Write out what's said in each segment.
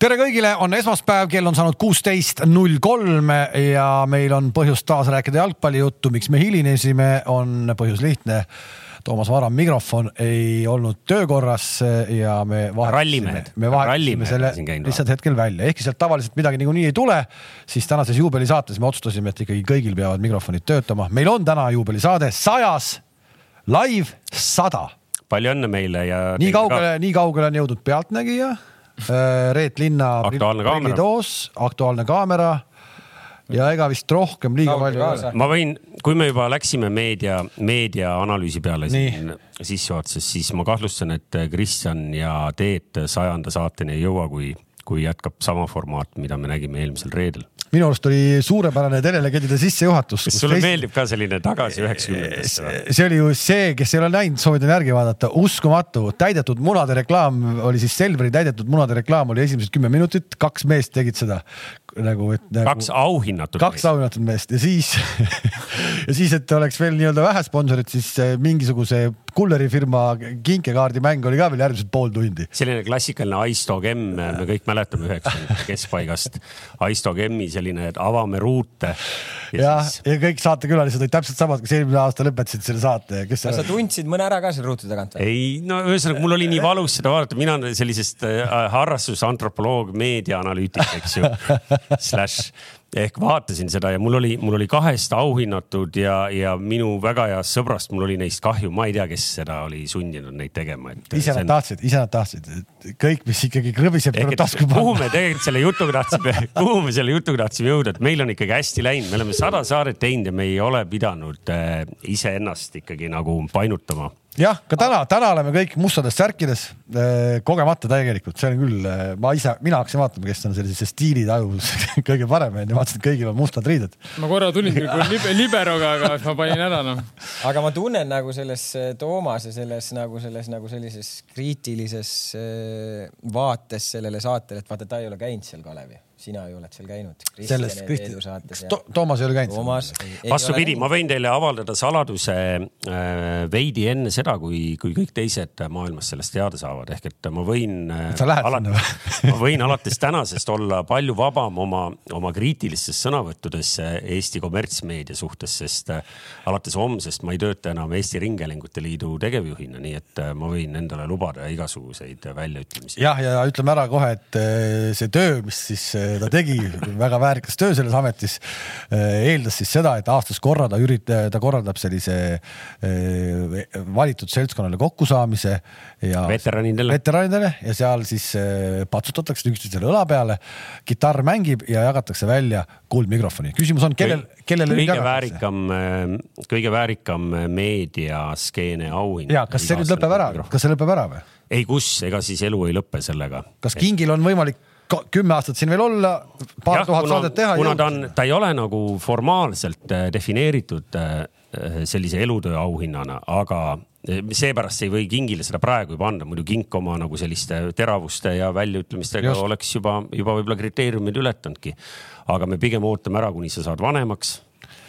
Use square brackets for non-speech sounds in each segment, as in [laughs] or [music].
tere kõigile, on esmaspäev, kell on saanud kuusteist null kolm ja meil on põhjust taas rääkida jalgpallijuttu, miks me hilinesime, on põhjus lihtne. Toomas Varam mikrofon ei olnud töökorras ja me vahetasime, me vahetasime selle lihtsalt hetkel välja, ehkki sealt tavaliselt midagi niikuinii ei tule, siis tänases juubelisaates me otsustasime, et ikkagi kõigil peavad mikrofonid töötama. meil on täna juubelisaade sajas, live sada. palju õnne meile ja. nii kaugele, nii kaugele on jõudnud Pealtnägija Reet Linna prillitoos, Aktuaalne kaamera ja ega vist rohkem liiga palju ei ole. ma võin, kui me juba läksime meedia, meediaanalüüsi peale Nii. siin sissejuhatuses, siis ma kahtlustan, et Kristjan ja Teet sajanda saateni ei jõua, kui, kui jätkab sama formaat, mida me nägime eelmisel reedel. Minu arust oli suurepärane telelegendide sissejuhatus. kas sulle meeldib ka selline tagasi üheksakümnendatesse see oli ju see, kes ei ole näinud, soovitan järgi vaadata, uskumatu, täidetud munade reklaam oli siis Selveri täidetud munade reklaam oli esimesed kümme minutit, kaks meest tegid seda nagu, et nagu,. kaks auhinnatud. kaks auhinnatud meest ja siis [laughs] ja siis, et oleks veel nii-öelda vähe sponsorit, siis mingisuguse kulleri firma kinkekaardi mäng oli ka veel järgmised pool tundi. selline klassikaline Aisto Gemm, me kõik mäletame üheksakümnendate keskpaigast. Aisto Gemmi selline, et avame ruute. ja, ja, siis... ja kõik saatekülalised olid täpselt samad, kes eelmine aasta lõpetasid selle saate. kas sa tundsid mõne ära ka seal ruutude tagant või? ei, no ühesõnaga mul oli nii valus seda vaadata, mina olen sellisest äh, harrastusantropoloog, meediaanalüütik, eks ju [laughs] [laughs] slaš ehk vaatasin seda ja mul oli, mul oli kahest auhinnatud ja, ja minu väga heast sõbrast, mul oli neist kahju, ma ei tea, kes seda oli sundinud neid tegema. ise nad on... tahtsid, ise nad tahtsid, kõik, mis ikkagi krõbiseb, tuleb tasku panna. kuhu me tegelikult selle jutuga tahtsime, [laughs] kuhu me selle jutuga tahtsime jõuda, et meil on ikkagi hästi läinud, me oleme sada saadet teinud ja me ei ole pidanud äh, iseennast ikkagi nagu painutama jah, ka täna, täna oleme kõik mustades särkides, eh, kogemata tegelikult, see on küll, eh, ma ise, mina hakkasin vaatama, kes on sellises stiilitajus [laughs] kõige parem onju, vaatasin, et kõigil on mustad riided. ma korra tulin küll libe, liberoga, aga ma panin ära noh. aga ma tunnen nagu selles eh, Toomase selles nagu selles nagu sellises kriitilises vaates sellele saatele, et vaata, ta ei ole käinud seal Kalevi sina ju oled seal käinud. selles Kristi, to, Toomas ei ole käinud. Toomas. vastupidi, ma võin teile avaldada saladuse äh, veidi enne seda, kui, kui kõik teised maailmas sellest teada saavad, ehk et ma võin. sa lähed ala, sinna või? ma võin alates tänasest olla palju vabam oma, oma kriitilistes sõnavõttudes Eesti kommertsmeedia suhtes, sest äh, alates homsest ma ei tööta enam Eesti Ringhäälingute Liidu tegevjuhina, nii et äh, ma võin endale lubada igasuguseid väljaütlemisi. jah, ja ütleme ära kohe, et äh, see töö, mis siis ta tegi väga väärikas töö selles ametis. Eh, eeldas siis seda, et aastas korra ta üritab, ta korraldab sellise eh, valitud seltskonnale kokkusaamise ja veteranidele, veteranidele ja seal siis eh, patsutatakse üksteisele õla peale, kitarr mängib ja jagatakse välja kuldmikrofoni. küsimus on, kellel, kellele kõige väärikam, kõige väärikam meediaskeene auhind. ja kas see nüüd lõpeb ära, kas see lõpeb ära või? ei, kus, ega siis elu ei lõpe sellega. kas Kingil on võimalik kümme aastat siin veel olla, paar tuhat saadet teha. kuna ta on, ta ei ole nagu formaalselt äh, defineeritud äh, äh, sellise elutöö auhinnana, aga seepärast ei või Kingile seda praegu juba anda, muidu Kink oma nagu selliste teravuste ja väljaütlemistega Just. oleks juba, juba võib-olla kriteeriumid ületanudki. aga me pigem ootame ära, kuni sa saad vanemaks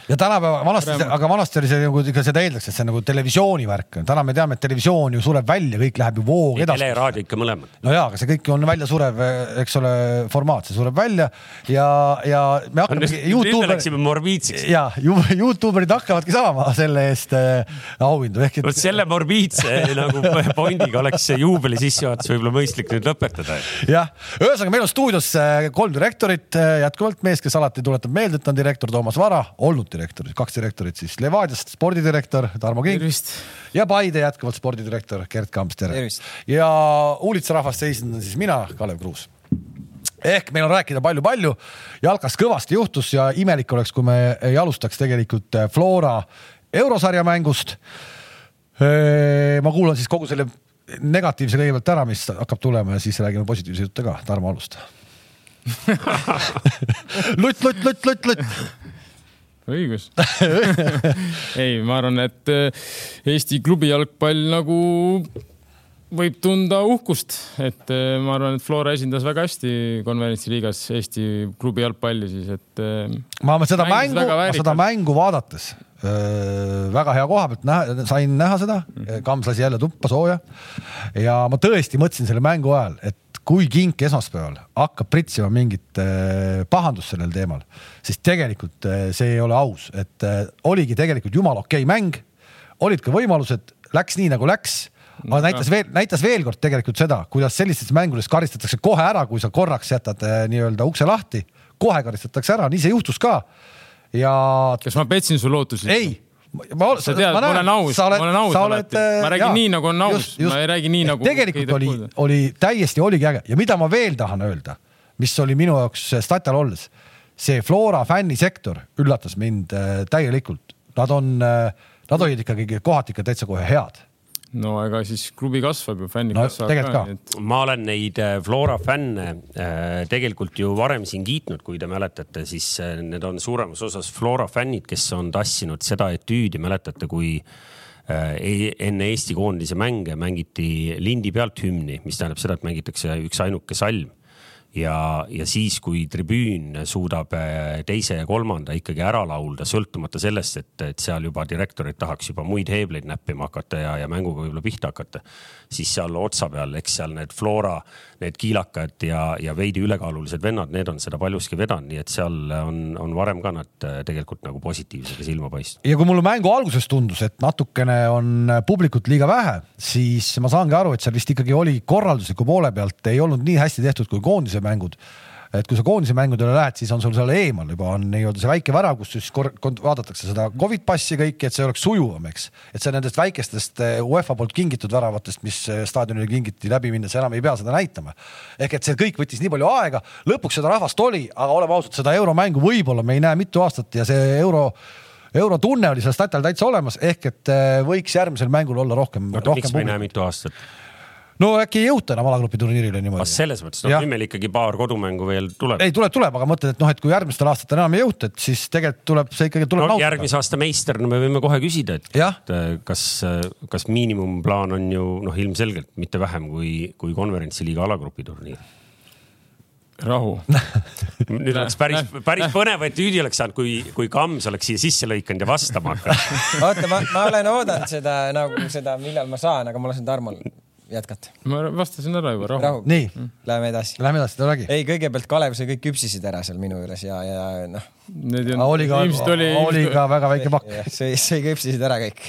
ja tänapäeva, vanasti, aga vanasti oli see nagu ikka seda eeldaks, et see on nagu televisiooni värk. täna me teame, et televisioon ju sureb välja, kõik läheb ju voog edasi. tele, raadio ikka mõlemad. no jaa, aga see kõik on väljasurev, eks ole, formaat, see sureb välja ja, ja me hakkamegi. nüüd me läksime morbiidseks. ja, Youtuberid hakkavadki saama selle eest äh, auhindu ehk et. vot selle morbiidse [laughs] nagu pointiga oleks see juubeli sissejuhatus võib-olla mõistlik nüüd lõpetada. jah, ühesõnaga meil on stuudios äh, kolm direktorit äh, jätkuvalt mees, kes alati tuletab meelde, et on direktor Toomas Vara, olnud direktorit, kaks direktorit siis Levadiast spordidirektor Tarmo King ja Paide jätkuvalt spordidirektor Gerd Kamps, tere. ja Uulitsa rahvast esindan siis mina, Kalev Kruus ehk meil on rääkida palju-palju, jalkas kõvasti juhtus ja imelik oleks, kui me ei alustaks tegelikult äh, Flora eurosarja mängust. Äh, ma kuulan siis kogu selle negatiivse kõigepealt ära, mis hakkab tulema ja siis räägime positiivse jutte ka. Tarmo, alusta [laughs] lutt, lutt, lutt, lutt, lutt õigus [laughs] ei, ma arvan, et äh, Eesti klubi jalgpall nagu võib tunda uhkust, et äh, ma arvan, et Flora esindas väga hästi konverentsiliigas Eesti klubi jalgpalli siis, et. Äh, ma seda mängu, seda mängu vaadates väga hea koha pealt näha, sain näha seda, Kams lasi jälle tuppa sooja. ja ma tõesti mõtlesin selle mängu ajal, et kui Kink esmaspäeval hakkab pritsima mingit äh, pahandust sellel teemal, siis tegelikult äh, see ei ole aus, et äh, oligi tegelikult jumala okei okay mäng. olid ka võimalused, läks nii nagu läks aga näitas veel, näitas veel kord tegelikult seda, kuidas sellistes mängudes karistatakse kohe ära, kui sa korraks jätad nii-öelda ukse lahti, kohe karistatakse ära, nii see juhtus ka. ja. kas ma petsin su lootusi? ei ma, sa tead, ma olen aus, ma olen aus alati, ma räägin jaa, nii nagu on aus, ma ei räägi nii nagu. tegelikult oli, oli täiesti oligi äge. Ja mida ma veel tahan öelda, mis oli minu jaoks Statial olles, see Flora fännisektor üllatas mind äh, täielikult, nad on, äh, nad olid ikkagi kohati ikka täitsa kohe head no ega siis klubi kasvab ju, fännid no, kasvavad ka, ka.. Et... ma olen neid äh, Flora fänne äh, tegelikult ju varem siin kiitnud, kui te mäletate, siis äh, need on suuremas osas Flora fännid, kes on tassinud seda etüüdi, mäletate, kui enne Eesti koondise mänge mängiti lindi pealt hümni, mis tähendab seda, et mängitakse üksainuke salm ja, ja siis, kui tribüün suudab äh, teise ja kolmanda ikkagi ära laulda, sõltumata sellest, et, et seal juba direktorid tahaks juba muid heebleid näppima hakata ja, ja mänguga võib-olla pihta hakata, siis seal otsa peal, eks seal need Flora, need kiilakad ja, ja veidi ülekaalulised vennad, need on seda paljuski vedanud, nii et seal on, on varem ka nad äh, tegelikult nagu positiivsega silma paistnud. ja kui mulle mängu alguses tundus, et natukene on publikut liiga vähe, siis ma saangi aru, et seal vist ikkagi oli korraldusliku poole pealt ei olnud nii hästi tehtud kui koondise koondise mängud et kui sa koondise mängudele lähed, siis on sul seal eemal juba on nii-öelda see väike värav, kus siis vaadatakse seda Covid passi kõiki, et see oleks sujuvam, eks. et see nendest väikestest eh, UEFA poolt kingitud väravatest, mis eh, staadionile kingiti läbi minnes, enam ei pea seda näitama. ehk et see kõik võttis nii palju aega, lõpuks seda rahvast oli, aga oleme ausad, seda euromängu võib-olla me ei näe mitu aastat ja see euro eurotunne oli seal statal täitsa olemas, ehk et eh, võiks järgmisel mängul olla rohkem. miks me ei näe mitu aastat? No äkki ei jõuta enam alagrupi turniirile niimoodi. selles mõttes, noh nüüd meil ikkagi paar kodumängu veel tuleb. ei, tuleb, tuleb, aga mõtled, et noh, et kui järgmistel aastatel enam ei jõuta, et siis tegelikult tuleb see ikkagi tuleb no, järgmise aasta meister, no me võime kohe küsida, et, et äh, kas, äh, kas miinimumplaan on ju noh, ilmselgelt mitte vähem kui, kui konverentsiliiga alagrupi turniir. Rahu. [laughs] Nüüd oleks päris, päris põnev, et Jüdi oleks saanud, kui, kui Kams oleks siia sisse lõikanud ja vastama hakanud. [laughs] Oota, ma, ma olen oodanud seda nagu seda, millal ma saan, aga ma lasen Tarmol jätkata. ma vastasin ära juba, rahu, rahu.. nii mm., läheme edasi. Lähme edasi, räägi. ei, kõigepealt Kalev, sa kõik küpsisid ära seal minu juures ja, ja noh. oli ka, oli, oli ka väga väike pakk. see, see küpsisid ära kõik.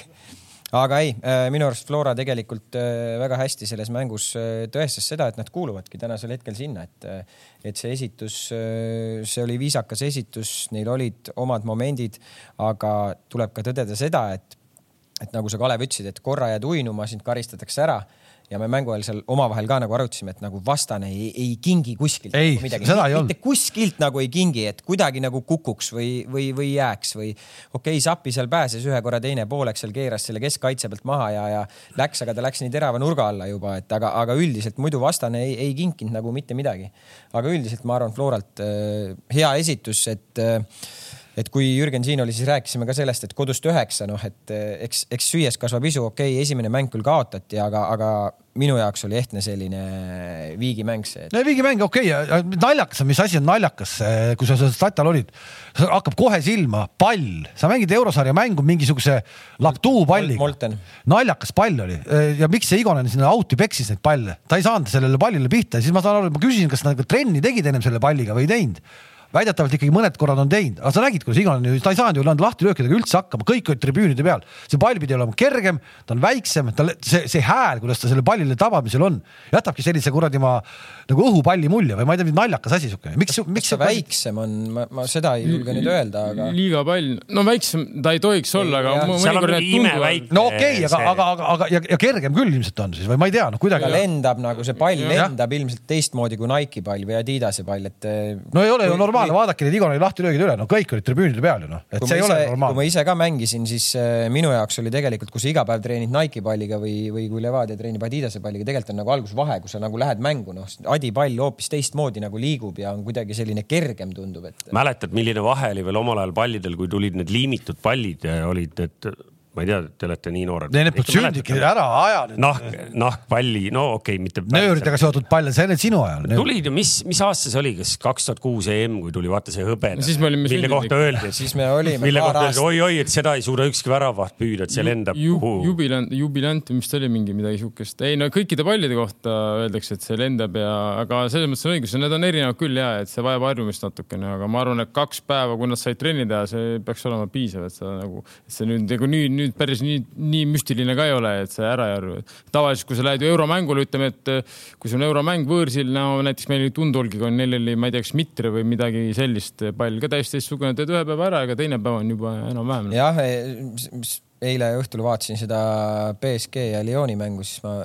aga ei, äh, minu arust Flora tegelikult äh, väga hästi selles mängus äh, tõestas seda, et nad kuuluvadki tänasel hetkel sinna, et, et see esitus, see oli viisakas esitus, neil olid omad momendid, aga tuleb ka tõdeda seda, et et nagu sa, Kalev, ütlesid, et korra jääd uinuma, sind karistatakse ära ja me mängu ajal seal omavahel ka nagu arutasime, et nagu vastane ei, ei kingi kuskilt ei, nagu midagi. mitte kuskilt nagu ei kingi, et kuidagi nagu kukuks või, või, või jääks või okei okay,, Sappi seal pääses ühe korra, teine pooleks seal keeras selle keskkaitse pealt maha ja, ja läks, aga ta läks nii terava nurga alla juba, et aga, aga üldiselt muidu vastane ei, ei kinkinud nagu mitte midagi. aga üldiselt ma arvan, Floralt äh, hea esitus, et äh, et kui Jürgen siin oli, siis rääkisime ka sellest, et kodust üheksa, noh, et eh, eks, eks süües kasvab isu, okei okay,, esimene mäng küll kaotati, aga, aga minu jaoks oli ehtne selline viigimäng see et.... viigimäng, okei okay., naljakas on, mis asi on naljakas, kui sa seal statal olid, hakkab kohe silma pall, sa mängid eurosarja mängu mingisuguse laptuu palliga. naljakas pall oli. Ja miks see Igonen sinna out'i peksis neid palle, ta ei saanud sellele pallile pihta ja siis ma saan aru, ma küsisin, kas nad trenni tegid ennem selle palliga või ei teinud väidetavalt ikkagi mõned korrad on teinud, aga sa nägid, kuidas Igor, ta ei saanud ju lahtilöökidega üldse hakkama, kõik olid tribüünide peal. see pall pidi olema kergem, ta on väiksem, tal see, see hääl, kuidas ta selle pallile tabamisel on, jätabki sellise kuradi ma nagu õhupalli mulje või ma ei tea, naljakas asi siuke. miks, miks see väiksem on, ma, ma seda ei julge nüüd öelda, aga. liiga pall, no väiksem ta ei tohiks olla, aga mõnikord need tunduvad. no okei okay,, aga, aga, aga, aga ja, ja kergem küll ilmselt on siis või ma ei tea, noh kuidagi. lendab nagu see pall lendab ilmselt teistmoodi kui Nike'i pall või Adidase pall, et. no ei ole ju normaalne normaalne, vaadake neid Igori lahtilöögid üle, no kõik olid tribüünide peal ju noh, et kui see ei ise, ole normaalne. kui ma ise ka mängisin, siis äh, minu jaoks oli tegelikult, kui sa iga päev treenid Nike'i palliga või, või kui Levadia treenib Adidase palliga, tegelikult on nagu algusvahe, kus sa nagu lähed mängu, noh, Adi pall hoopis teistmoodi nagu liigub ja on kuidagi selline kergem tundub, et. mäletad, milline vahe oli veel omal ajal pallidel, kui tulid need liimitud pallid ja olid, et ma ei tea, te olete nii noored. Need polnud sündigi, ära aja nüüd. nahk, nahkpalli, no okei okay,, mitte. nööridega seotud palle, see oli sinu ajal. tulid ju, mis, mis aasta see oli, kas kaks tuhat kuus EM, kui tuli vaata see hõbeda no,. mille kohta öeldi, siis me olime. mille kohta öeldi oi-oi, et seda ei suuda ükski väravaht püüda, et see lendab ju,. jubilant, jubilant, mis ta oli, mingi midagi siukest. ei no kõikide pallide kohta öeldakse, et see lendab ja, aga selles mõttes on õigus, need on erinevad küll ja, et see vajab harjumist natukene, aga ma arvan, et kaks päeva, kui nad said trenni teha, see peaks olema piisav, et sa nagu, see nüüd nagu nüüd, nüüd päris nii nii müstiline ka ei ole, et see ära ei arva. tavaliselt, kui sa lähed ju euromängule, ütleme, et eh, kui sul on euromäng võõrsil, no näiteks meil oli Tundolgiga on, neil oli, ma ei tea, kas Mitre või midagi sellist pall ka täiesti teistsugune, teed ühe päeva ära, ega teine päev on juba enam-vähem. jah, e, eile õhtul vaatasin seda BSG ja Lyoni mängu, siis ma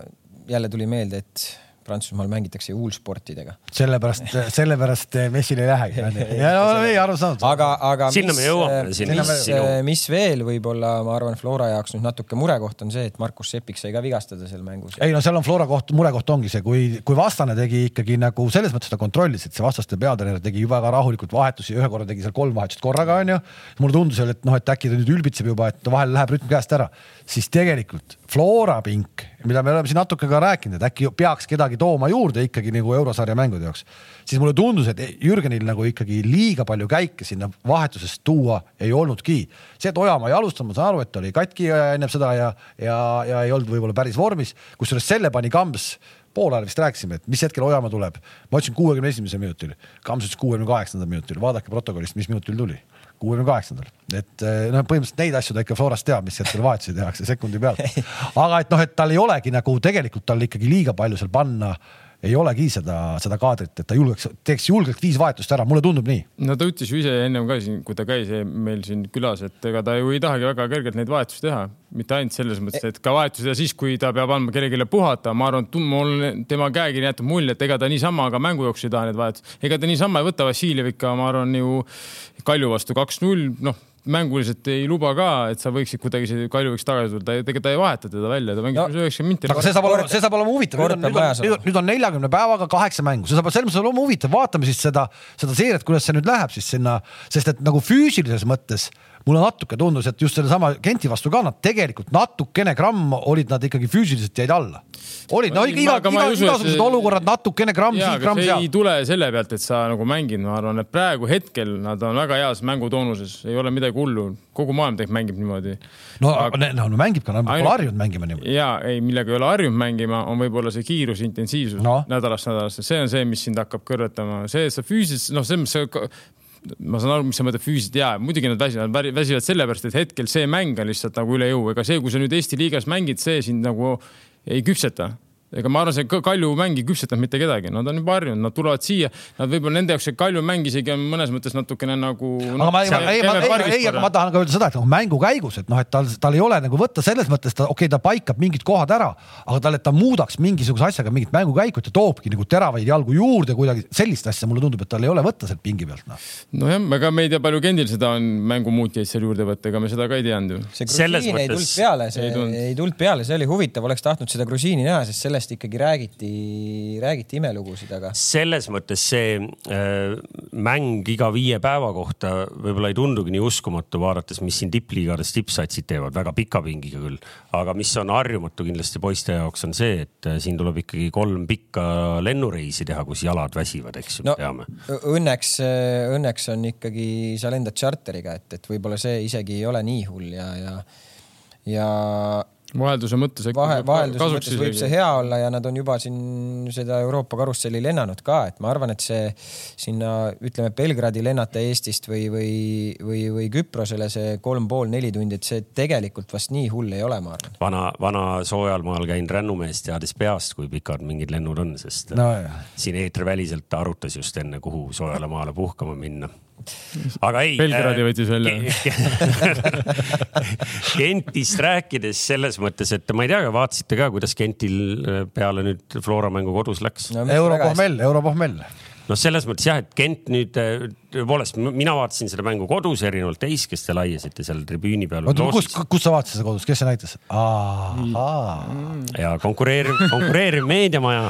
jälle tuli meelde, et Prantsusmaal mängitakse huulsportidega. sellepärast, [laughs] sellepärast messil ei lähegi. [laughs] ja no ei aru saanud. aga, aga sinna mis, me jõuame. mis, mis veel võib-olla, ma arvan, Flora jaoks nüüd natuke murekoht on see, et Markus Sepik sai ka vigastada seal mängus. ei no seal on Flora koht, murekoht ongi see, kui, kui vastane tegi ikkagi nagu selles mõttes ta kontrollis, et see vastaste peatreener tegi ju väga rahulikult vahetusi, ühe korra tegi seal kolm vahetust korraga onju. mulle tundus, et noh, et äkki ta nüüd ülbitseb juba, et vahel läheb rütm käest ära, siis tegelikult Flora pink, mida me oleme siin natuke ka rääkinud, et äkki peaks kedagi tooma juurde ikkagi nagu eurosarja mängude jaoks, siis mulle tundus, et Jürgenil nagu ikkagi liiga palju käike sinna vahetusest tuua ei olnudki. see, et Ojamaa ei alustanud, ma saan aru, et oli katki ennem seda ja, ja, ja ei olnud võib-olla päris vormis, kusjuures selle pani Kams poolajal vist rääkisime, et mis hetkel Ojamaa tuleb. ma ütlesin kuuekümne esimesel minutil, Kams ütles kuuekümne kaheksandal minutil, vaadake protokollist, mis minutil tuli kuuekümne kaheksandal, et eh, noh, põhimõtteliselt neid asju ta ikka Florast teab, mis hetkel vahetusi tehakse sekundi pealt. [laughs] aga et noh, et tal ei olegi nagu tegelikult tal ikkagi liiga palju seal panna ei olegi seda, seda kaadrit, et ta julgeks, teeks julgelt viis vahetust ära, mulle tundub nii. no ta ütles ju ise ennem ka siin, kui ta käis meil siin külas, et ega ta ju ei tahagi väga kergelt neid vahetusi teha, mitte ainult selles mõttes, et ka vahetusi teha siis, kui ta peab andma kellelegi puhata, ma arvan, et mul tema käekiri jätab mulje, et ega ta niisama ka mängu jooksul ei taha neid vahetusi, ega ta niisama ei võta Vassiljev ikka, ma arvan ju Kalju vastu kaks-null, noh mänguliselt ei luba ka, et sa võiksid kuidagi see Kalju võiks tagasi tulla, tegelikult ta ei vaheta teda välja, ta mängib üheksakümmend minti. aga see saab olema, see saab olema huvitav. nüüd on, nüüd on neljakümne päevaga kaheksa mängu, see saab selles mõttes olema huvitav, vaatame siis seda, seda seeriat, kuidas see nüüd läheb siis sinna, sest et nagu füüsilises mõttes mulle natuke tundus, et just sellesama Genti vastu ka nad tegelikult natukene gramm olid nad ikkagi füüsiliselt jäid alla. olid no iga, iga, iga, igasugused see... olukorrad natukene gramm siit, gramm seal. ei tule selle pealt, et sa nagu mängid, ma arvan, et praegu hetkel nad on väga heas mängutoonuses, ei ole midagi hullu, kogu maailm tegelikult mängib niimoodi. no aga... no, no mängib ka, nad pole harjunud mängima niimoodi. ja ei, millega ei ole harjunud mängima, on võib-olla see kiirus, intensiivsus no. nädalast nädalasse, see on see, mis sind hakkab kõrvetama, see, et sa füüsiliselt, noh, selles mõttes ma saan aru, mis sa mõtled füüsiliselt ja muidugi nad väsivad, väsivad sellepärast, et hetkel see mäng on lihtsalt nagu üle jõu, ega see, kui sa nüüd Eesti liigas mängid, see sind nagu ei küpseta ega ma arvan, see Kalju mäng ei küpsetanud mitte kedagi, nad on juba harjunud, nad tulevad siia, nad võib-olla nende jaoks see Kalju mäng isegi on mõnes mõttes natukene nagu no,. aga ma ei, ei, ei, ei, aga ma tahan ka öelda seda, et noh, mängu käigus, et noh, et tal, tal ei ole nagu võtta selles mõttes ta, okei okay,, ta paikab mingid kohad ära, aga tal, et ta muudaks mingisuguse asjaga mingit mängukäiku, et ta toobki nagu teravaid jalgu juurde kuidagi, sellist asja mulle tundub, et tal ei ole võtta sealt pingi pealt noh. nojah, ega me ei tea, palju Kendil seda on mängumuutjaid seal juurde võtta, ega me seda ka ei teadnud ju. see grusiin ei tulnud peale, see ei tulnud peale, see oli huvitav, oleks tahtnud seda grusiini näha, sest sellest ikkagi räägiti räägiti, imelugusid, aga. selles mõttes see äh, mäng iga viie päeva kohta võib-olla ei tundugi nii uskumatu, vaadates, mis siin tippliigades tippsatsid teevad, väga pika pingiga küll. aga mis on harjumatu kindlasti poiste jaoks, on see, et äh, siin tuleb ikkagi kolm pikka lennureisi teha, kus jalad väsivad, eks ju no,, teame. Õnneks, õnneks on ikkagi, sa lendad tšarteriga, et, et võib-olla see isegi ei ole nii hull ja, ja, ja vahelduse mõttes Vahe, vahelduse mõttes võib see hea olla ja nad on juba siin seda Euroopa karusselli lennanud ka, et ma arvan, et see sinna ütleme Belgradi lennata Eestist või, või, või, või Küprosele see kolm pool neli tundi, et see tegelikult vast nii hull ei ole, ma arvan. vana, vana soojal maal käinud rännumees teadis peast, kui pikad mingid lennud on, sest no, siin eetriväliselt ta arutas just enne, kuhu soojale maale puhkama minna aga ei. Belgradi äh, võttis välja [laughs] Gentist rääkides selles mõttes, et ma ei tea, vaatasite ka, kuidas Gentil äh, peale nüüd Flora mängu kodus läks no,? Europohmell, Europohmell noh, selles mõttes jah, et Gent nüüd äh, tõepoolest, mina vaatasin seda mängu kodus, erinevalt teist, kes te laiasite seal tribüüni peal. oota, kus, kus sa vaatasid seda kodus, kes see näitas? ja konkureeriv, konkureeriv meediamaja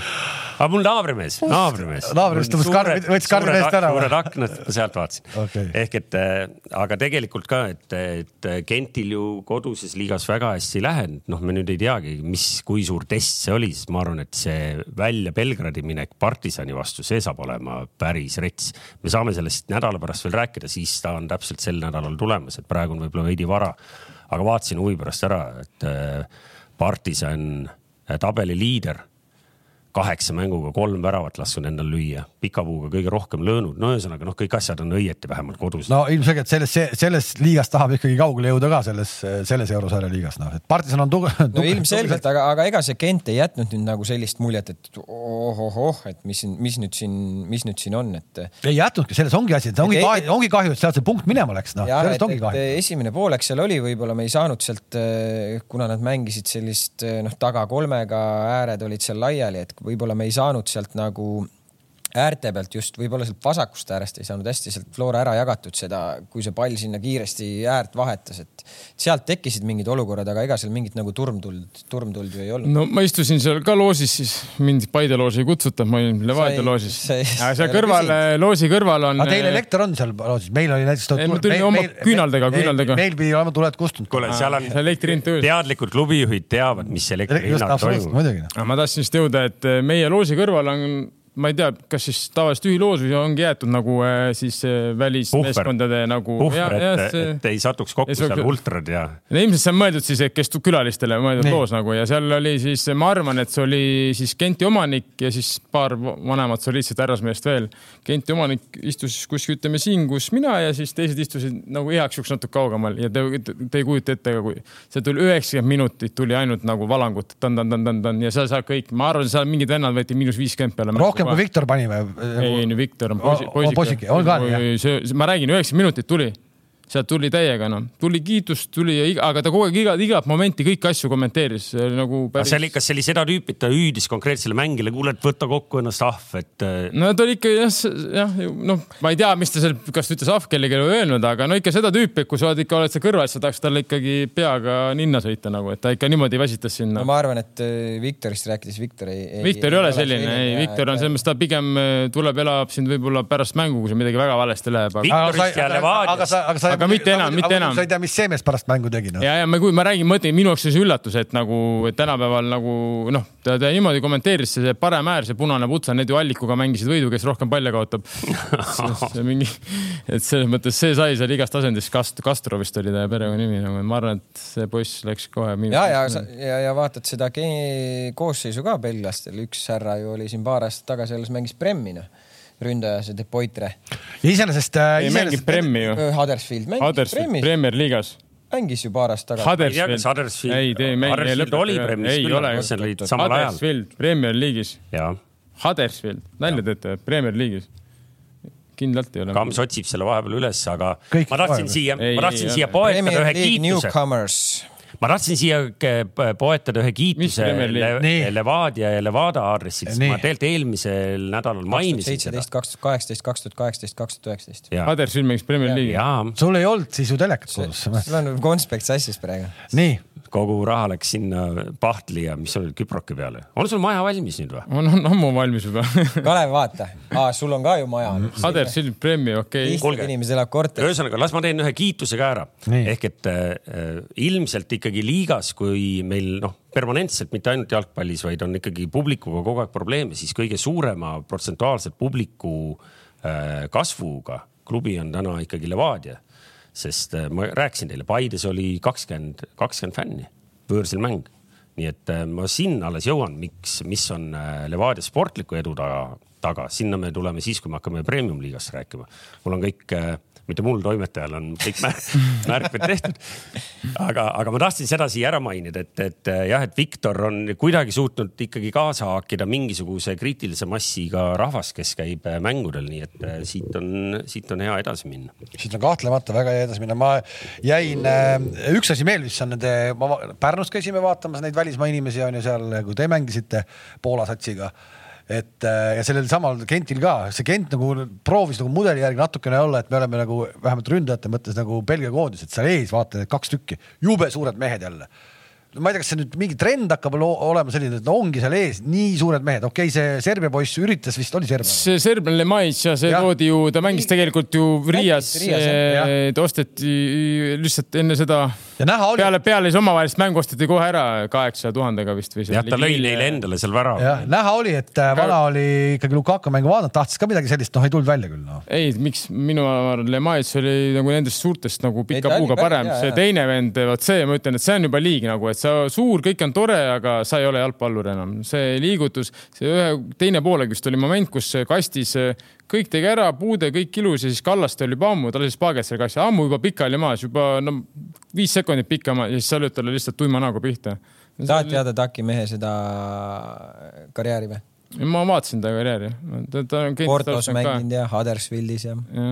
aga mul naabrimees, naabrimees. naabrimees tõmbas karvi, võttis karvi meest ära. suured aknad, sealt vaatasin okay.. ehk et, äh, aga tegelikult ka, et, et Gentil ju koduses liigas väga hästi ei lähe, noh, me nüüd ei teagi, mis, kui suur test see oli, sest ma arvan, et see välja Belgradi minek partisani vastu, see saab olema päris rets. me saame sellest nädala pärast veel rääkida, siis ta on täpselt sel nädalal tulemas, et praegu on võib-olla veidi vara. aga vaatasin huvi pärast ära, et äh, partisan äh, tabeli liider kaheksa mänguga kolm väravat lasknud endal lüüa, pika puuga kõige rohkem löönud, no ühesõnaga noh, kõik asjad on õieti vähemalt kodus. no ilmselgelt selles, selles liigas tahab ikkagi kaugele jõuda ka selles, selles eurosarja liigas, noh, et partisan on tugev. no ilmselgelt, aga, aga ega see Kent ei jätnud nüüd nagu sellist muljet, et ohohoh, et mis, mis nüüd siin, mis nüüd siin on, et. ei jätnudki, selles ongi asi, et ongi kahju, ongi kahju, et sealt see punkt minema läks, noh, sellest ongi kahju. esimene poolek seal oli, võib-olla me ei saanud sealt, kuna nad mängisid sellist noh, taga kolmega, ääred olid seal laiali, et võib-olla me ei saanud sealt nagu äärte pealt just võib-olla sealt vasakust äärest ei saanud hästi sealt Flora ära jagatud seda, kui see pall sinna kiiresti äärt vahetas, et sealt tekkisid mingid olukorrad, aga ega seal mingit nagu turmtuld, turmtuld ju ei olnud. no ma istusin seal ka loosis, siis mind Paide loosi ei kutsuta, ma olin Levadia loosis. seal kõrval, loosi kõrval on. aga teil elekter on seal loosis, meil oli näiteks. ma tulin oma küünaldega, küünaldega. meil pidi olema tuled kustunud. kuule, seal on teadlikud klubijuhid teavad, mis elektri hinnad toimuvad. ma tahtsin just jõuda, et meie loosi kõrval on ma ei tea, kas siis tavaliselt ühiloos või ongi jäetud nagu äh, siis äh, välismeeskondade nagu. et, ei satuks kokku ei, seal ultrad ja. no ilmselt see on mõeldud siis, et kes külalistele mõeldud loos nagu ja seal oli siis, ma arvan, et see oli siis Genti omanik ja siis paar vanemat soliidset härrasmeest veel. Genti omanik istus kuskil, ütleme siin, kus mina ja siis teised istusid nagu igaks juhuks natuke kaugemal ja te, te, ei kujuta ette, kui see tuli üheksakümmend minutit tuli ainult nagu valangut tan-tan-tan-tan ja seal saab kõik, ma arvan, seal mingid vennad võeti miinus viiskümmend peale. rohkem kui Viktor pani või? ei, Viktor on poisike. on ka nii, jah? ma räägin, üheksakümmend minutit tuli sealt tuli täiega, noh, tuli kiitust, tuli, aga ta kogu aeg iga, igat momenti kõiki asju kommenteeris nagu päris.... see oli, kas see oli seda tüüpi, et ta hüüdis konkreetsele mängijale, kuule, et võta kokku ennast ahv, et. Äh, no ta oli ikka jah, jah, noh, ma ei tea, mis ta seal, kas ta ütles ahv kellelegi või öelnud, aga no ikka seda tüüpi, et kui sa oled ikka, oled seal kõrval, siis sa tahaks talle ikkagi peaga ninna sõita nagu, et ta ikka niimoodi väsitas sinna. no ma arvan, et äh, Viktorist rääkides, Viktor ei, ei. Viktor ei ole selline, ei, Viktor on selles mõttes, ta pigem äh, tuleb, elab sind võib-olla pärast mängu, kui seal midagi väga valesti läheb. aga mitte enam, mitte enam. sa ei tea, mis see mees pärast mängu tegi no.. ja, ja ma, kui ma räägin, mõtlen minu jaoks see üllatus, et nagu et tänapäeval nagu noh, ta, ta niimoodi kommenteeris, see parem äär, see punane putsa, need ju allikuga mängisid võidu, kes rohkem palle kaotab [laughs] mingi, et selles mõttes see sai seal igast asendist, Kast-, Castro vist oli ta perekonnanimi nagu, ma arvan, et see poiss läks kohe. ja, ja, ja, ja vaatad seda koosseisu ka belglastel, üks härra ju oli siin paar aastat tagasi alles mängis Premmi noh ründaja, see De Poitre. ja iseenesest äh,. ei mängib Premmi ju. Huddersfield mängis Huddersfield, Premier, Premier liigas mängis ju paar aastat tagasi. Huddersfield, Huddersfield, ei, te ei mängi. Huddersfield oli Premieris küll, aga seal olid samal ajal. Huddersfield Premier League'is. Huddersfield, nalja teete, Premier League'is kindlalt ei ole. Kams otsib selle vahepeal üles, aga Kõik ma tahtsin siia, ma tahtsin siia poetada ühe kiituse ma tahtsin siia poetada ühe kiituse Le Levadia ja Levada aadressil, sest ma tegelikult eelmisel nädalal mainisin seda. kaks tuhat kaheksateist, kaks tuhat kaheksateist, kaks tuhat üheksateist. Huddersfield mängis Premier League'i. sul ei olnud siis ju telekat kodus? sul on konspekt sassis praegu. nii kogu raha läks sinna Pahtli ja mis oli Küproki peale. on sul maja valmis nüüd või? on, on ammu valmis juba [laughs] Kalev, vaata ah,, sul on ka ju maja. Huddersfield Premi, okei okay.. inimesed elavad korteris. ühesõnaga, las ma teen ühe kiituse ka ära. ehk et äh, ilmselt ikkagi liigas, kui meil noh, permanentselt mitte ainult jalgpallis, vaid on ikkagi publikuga kogu aeg probleeme, siis kõige suurema protsentuaalselt publiku äh, kasvuga klubi on täna ikkagi Levadia sest äh, ma rääkisin teile, Paides oli kakskümmend, kakskümmend fänni, võõrsil mäng. nii et äh, ma sinna alles jõuan, miks, mis on äh, Levadia sportliku edu taga, taga, sinna me tuleme siis, kui me hakkame premium liigast rääkima. mul on kõik mitte mul, toimetajal on kõik [laughs] märkmed tehtud. aga, aga ma tahtsin seda siia ära mainida, et, et jah, et Viktor on kuidagi suutnud ikkagi kaasa haakida mingisuguse kriitilise massiga rahvast, kes käib mängudel, nii et äh, siit on, siit on hea edasi minna. siit on kahtlemata väga hea edasi minna, ma jäin, äh, üks asi veel, mis on nende, Pärnus käisime vaatamas neid välismaa inimesi on ju seal, kui te mängisite Poola satsiga et äh, ja sellel samal Gentil ka, see Gent nagu proovis nagu mudeli järgi natukene olla, et me oleme nagu vähemalt ründajate mõttes nagu Belgia koondis, et seal ees vaata need kaks tükki, jube suured mehed jälle ma ei tea, kas see nüüd mingi trend hakkab olema selline, et no ongi seal ees nii suured mehed, okei okay,, see Serbia poiss üritas vist, oli Serbia? see serblane Lemais ja see ja. toodi ju, ta mängis tegelikult ju Riias, ta osteti lihtsalt enne seda. Oli... peale, peale siis omavahelist mängu osteti kohe ära kaheksa tuhandega vist või. jah, ta lõi neile endale seal värava. näha oli, et äh, vana oli ikkagi Lukaku mängu vaadanud, tahtis ka midagi sellist, noh ei tulnud välja küll noh. ei, miks minu arvates Lemais oli nagu nendest suurtest nagu pika ei, puuga parem, see teine vend, vot see, ma ütlen, et see on juba liig nagu, et sa suur, kõik on tore, aga sa ei ole jalgpallur enam. see liigutus, see ühe, teine poolega vist oli moment, kus kastis kõik tegi ära, puude kõik ilus ja siis Kallaste oli juba ammu, ta lasis paaget selle kassi, ammu juba pikali maas, juba no viis sekundit pikka maas ja siis sa lööd talle lihtsalt tuima näoga pihta. tahad teada Taki mehe seda karjääri või? ma vaatasin ta karjääri. Portos mänginud ja Huddersfieldis ja, ja.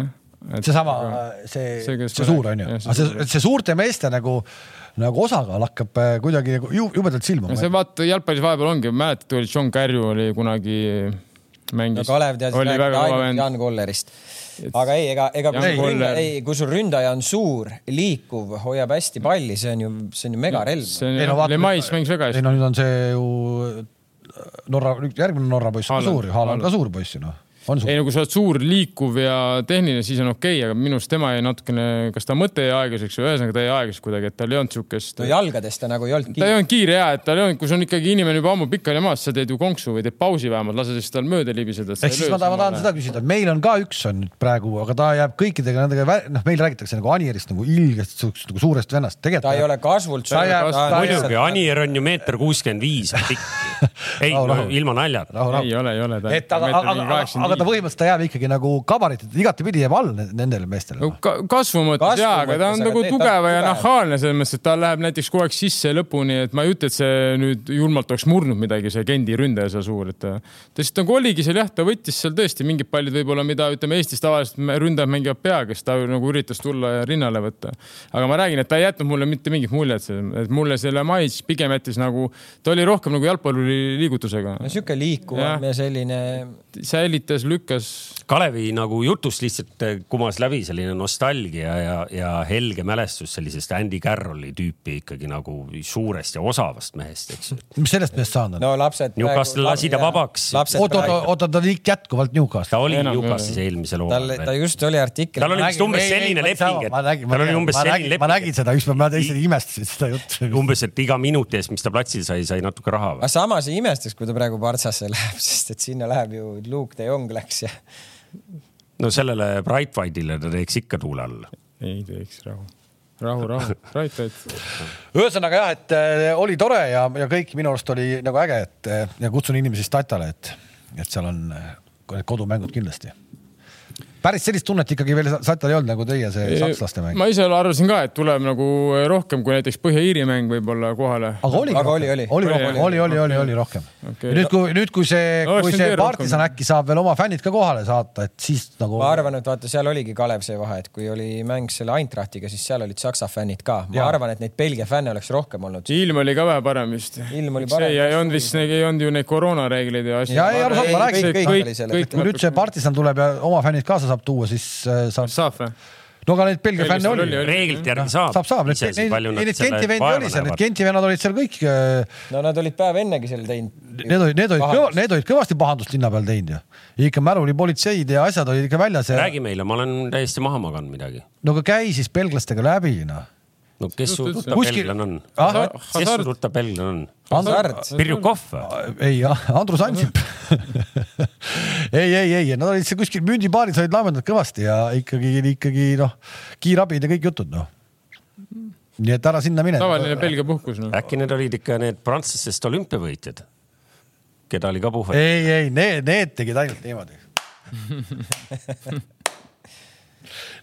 seesama, see, see, see suur on ju, see, see suurte meeste nagu nagu osakaal hakkab äh, kuidagi nagu jubedalt silma. see vaata jalgpallis vahepeal ongi, mäletad, oli John Carrew oli kunagi mängis no,. Kalev teadis rääkida ainult Jan Kollerist. Aga ei, ega, ega kui ründa, ei, kui sul ründaja on suur, liikuv, hoiab hästi palli, see on ju, see on ju megarelv. ei no vaata. Lemais mängis väga hästi. ei no nüüd on see ju Norra, järgmine Norra poiss on ka suur ju, Haaland ka suur poiss ju noh ei no kui sa oled suur, liikuv ja tehniline, siis on okei okay,, aga minu arust tema jäi natukene, kas ta mõte jäi aeglaseks või ühesõnaga ta jäi aeglaseks kuidagi, et tal ei olnud siukest. no jalgadest ta nagu ei olnud kiire. ta ei olnud kiire ja, et tal ei olnud, kui sul on ikkagi inimene juba ammu pikali maas, sa teed ju konksu või teed pausi vähemalt, lase siis tal mööda libiseda. ehk siis ma tahan, ma tahan seda küsida, et meil on ka üks on nüüd praegu, aga ta jääb kõikidega nendega, noh, meil räägitakse nagu Anierist nagu ilgest siuksest nagu suurest vennast, tegelikult. ta ei ole kasvult. muidugi, Anier on ju meeter kuuskümmend viis pikk. [laughs] ei, ilma naljata. ei ole, ei ole. et aga, aga, aga ta põhimõtteliselt ta jääb ikka ikkagi nagu gabaritit igatepidi jääb all nendele meestele no,. Ka kasvu mõttes jaa, aga ta on nagu tugeva ja nahaalne selles mõttes, et ta läheb näiteks kogu aeg sisse lõpuni, et ma ei ütle, et see nüüd julmalt oleks murdnud midagi, see Gendi ründaja seal suur, et ta, ta lihtsalt nagu oligi seal jah, ta võttis seal tõesti mingid pallid võib-olla, mida ütleme Eestis tavaliselt ründajad mängivad peaga, siis ta nagu üritas tulla ja rinnale võtta. aga ma räägin, et ta ei jätnud mulle mitte mingit muljet, et mulle selle mais pigem jättis nagu, ta oli rohkem nagu jalgpalli liigutusega. no sihuke liikuvam ja selline. säilitas, lükkas Kalevi nagu jutust lihtsalt eh, kumas läbi selline nostalgia ja, ja helge mälestus sellisest Andy Carrolli tüüpi ikkagi nagu suurest ja osavast mehest, eks ju. mis sellest mehest saanud on? no lapsed. Newcastle lasi ta vabaks. oota, oota, oota, ta oli jätkuvalt Newcastle. ta oli Newcastle'is eelmisel hooajal. ta just oli artikkel. tal oli vist umbes selline leping, et. tal oli umbes selline leping. ma nägin seda, ükspäev ma täiesti imestasin seda juttu. umbes, et iga minuti eest, mis ta platsil sai, sai natuke raha. aga samas ei imestaks, kui ta praegu Partsasse läheb, [laughs] sest et sinna läheb ju Luke de Jong läks ja no sellele Brightwhite'ile ta teeks ikka tuule alla. ei teeks rahu rahu, rahu, Brightwhite. ühesõnaga jah, et äh, oli tore ja, ja kõik minu arust oli nagu äge, et äh, ja kutsun inimesi Statale, et, et seal on äh, kodumängud kindlasti päris sellist tunnet ikkagi veel Satal ei olnud nagu teie see sakslaste mäng. ma ise arvasin ka, et tuleb nagu rohkem kui näiteks Põhja-Iiri mäng võib-olla kohale. aga oli, aga oli, oli, oli, oli, oli, oli, oli, oli rohkem okay.. nüüd, kui nüüd, kui see no,, kui see partisan äkki saab veel oma fännid ka kohale saata, et siis nagu. ma arvan, et vaata, seal oligi Kalev see vahe, et kui oli mäng selle Eintrachtiga, siis seal olid saksa fännid ka. ma ja. arvan, et neid Belgia fänne oleks rohkem olnud. ilm oli ka vähe parem vist. ilm oli parem. ei olnud vist, ei olnud ju neid koroonareegleid ja asju. ja, ei aru saab, ma räägin, kui nüüd see partisan tuleb ja oma fännid kaasa saab tuua, siis Äh, saab. saab või? no aga neid Belgia fänne oli. reeglite järgi saab. saab, saab, need, neid, neid Genti vendi oli seal, need Genti vennad olid seal kõik. Äh, no nad olid päev ennegi seal teinud. Need olid, need olid, need olid kõvasti pahandust linna peal teinud ju. ikka märuli politseid ja asjad olid ikka väljas ja.... räägi meile, ma olen täiesti maha maganud midagi. no aga käi siis belglastega läbi noh no kes su tuttav belglane on? kes su tuttav belglane on? Pirjukov või? ei, Andrus Ansip [laughs] ei, ei, ei, nad olid seal kuskil mündipaaris olid laamendanud kõvasti ja ikkagi, ikkagi noh, kiirabid ja kõik jutud noh. nii et ära sinna mine. tavaline Belgia puhkus noh. äkki need olid ikka need prantslastest olümpiavõitjad, keda oli ka puhvet? ei, ei, need, need tegid ainult niimoodi [laughs]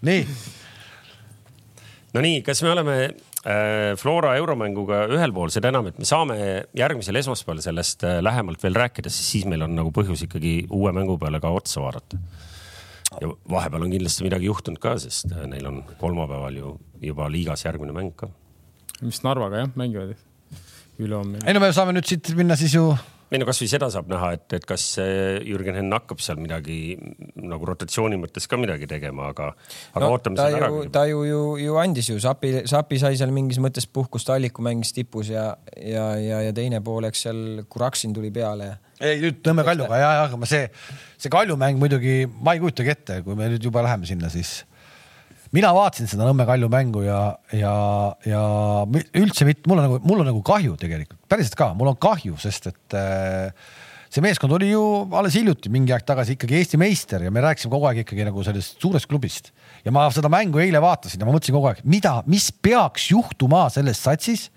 nii Nonii, kas me oleme äh, Flora euromänguga ühel pool, seda enam, et me saame järgmisel esmaspäeval sellest äh, lähemalt veel rääkida, sest siis meil on nagu põhjus ikkagi uue mängu peale ka otsa vaadata. ja vahepeal on kindlasti midagi juhtunud ka, sest äh, neil on kolmapäeval ju juba liigas järgmine mäng ka. mis Narvaga jah, mängivad ülehomme. ei no me saame nüüd siit minna siis ju ei no kasvõi seda saab näha, et, et kas Jürgen Henn hakkab seal midagi nagu rotatsiooni mõttes ka midagi tegema, aga, aga no, ootame seda ära. ta ju, ju, ju andis ju, Sapi, Sapi sai seal mingis mõttes puhkust, Alliku mängis tipus ja, ja, ja, ja teine pool, eks seal Kuraksin tuli peale. Ei nüüd Nõmme Kaljuga ja, ja, aga ma see, see Kalju mäng muidugi, ma ei kujutagi ette, kui me nüüd juba läheme sinna, siis mina vaatasin seda Nõmme Kalju mängu ja, ja, ja üldse mitte, mul on nagu, mul on nagu kahju tegelikult, päriselt ka, mul on kahju, sest et äh, see meeskond oli ju alles hiljuti mingi aeg tagasi ikkagi Eesti meister ja me rääkisime kogu aeg ikkagi nagu sellest suurest klubist. ja ma seda mängu eile vaatasin ja ma mõtlesin kogu aeg, mida, mis peaks juhtuma selles satsis,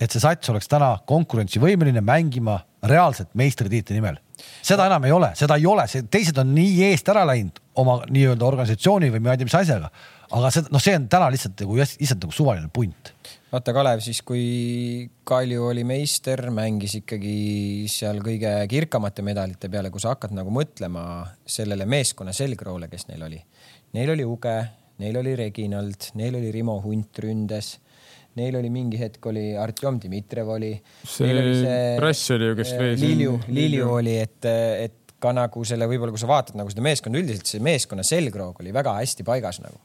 et see sats oleks täna konkurentsivõimeline mängima reaalselt meistritiitli nimel. seda enam ei ole, seda ei ole, see teised on nii eest ära läinud oma nii-öelda organisatsiooni või ma ei tea, mis asjaga aga see, noh, see on täna lihtsalt nagu lihtsalt nagu suvaline punt. vaata, Kalev siis, kui Kalju oli meister, mängis ikkagi seal kõige kirkamate medalite peale, kui sa hakkad nagu mõtlema sellele meeskonna selgroole, kes neil oli. Neil oli Uge, neil oli Reginald, neil oli Rimo Hunt ründes neil oli mingi hetk oli Artjom Dmitrijev oli. see, see Prass oli ju, kes äh, vees. Lilju, Lilju oli, et, et ka nagu selle, võib-olla kui sa vaatad nagu seda meeskonda üldiselt, see meeskonna selgroog oli väga hästi paigas nagu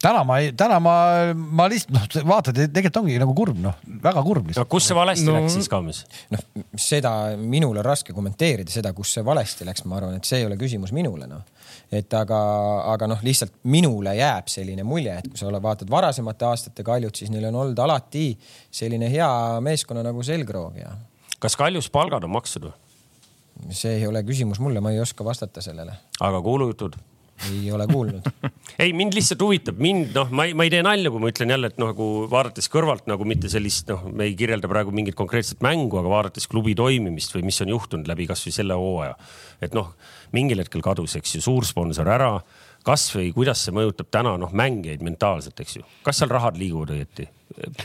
täna ma ei, täna ma, ma lihtsalt noh, vaatad, tegelikult ongi nagu kurb, noh, väga kurb lihtsalt. no kus see valesti no, läks siis, Kaames? noh, seda minul on raske kommenteerida, seda, kus see valesti läks, ma arvan, et see ei ole küsimus minule, noh. et aga, aga noh, lihtsalt minule jääb selline mulje, et kui sa vaatad varasemate aastate Kaljut, siis neil on olnud alati selline hea meeskonna nagu selgroog ja. kas Kaljus palgad on makstud või? see ei ole küsimus mulle, ma ei oska vastata sellele. aga kuulujutud? Ei ole kuulnud [laughs] ei, mind lihtsalt huvitab, mind noh, ma ei, ma ei tee nalja, kui ma ütlen jälle, et noh, nagu vaadates kõrvalt nagu mitte sellist, noh, me ei kirjelda praegu mingit konkreetset mängu, aga vaadates klubi toimimist või mis on juhtunud läbi kasvõi selle hooaja. et noh, mingil hetkel kadus, eks ju, suursponsor ära kasvõi kuidas see mõjutab täna noh, mängijaid mentaalselt, eks ju, kas seal rahad liiguvad õieti?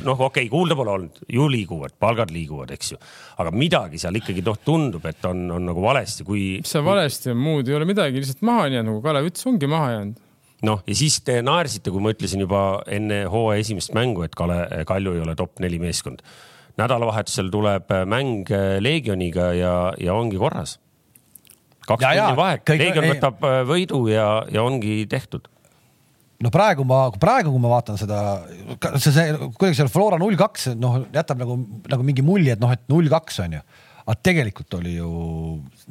Noh, okei okay,, kuulda pole olnud, ju liiguvad, palgad liiguvad, eks ju, aga midagi seal ikkagi noh, tundub, et on, on nagu valesti, kui. mis seal valesti on, muud ei ole midagi, lihtsalt maha on jäänud, nagu Kalev ütles, ongi maha jäänud. Noh, ja siis te naersite, kui ma ütlesin juba enne hooaja esimest mängu, et Kale, Kalju ei ole top neli meeskond. nädalavahetusel tuleb mäng Leegioniga ja, ja ongi korras. Kaks tunni vahet, Leegion võtab äh, võidu ja, ja ongi tehtud no praegu ma, praegu, kui ma vaatan seda, see, see kuidagi seal Flora null kaks, noh, jätab nagu, nagu mingi mulje, et noh, et null kaks on ju. aga tegelikult oli ju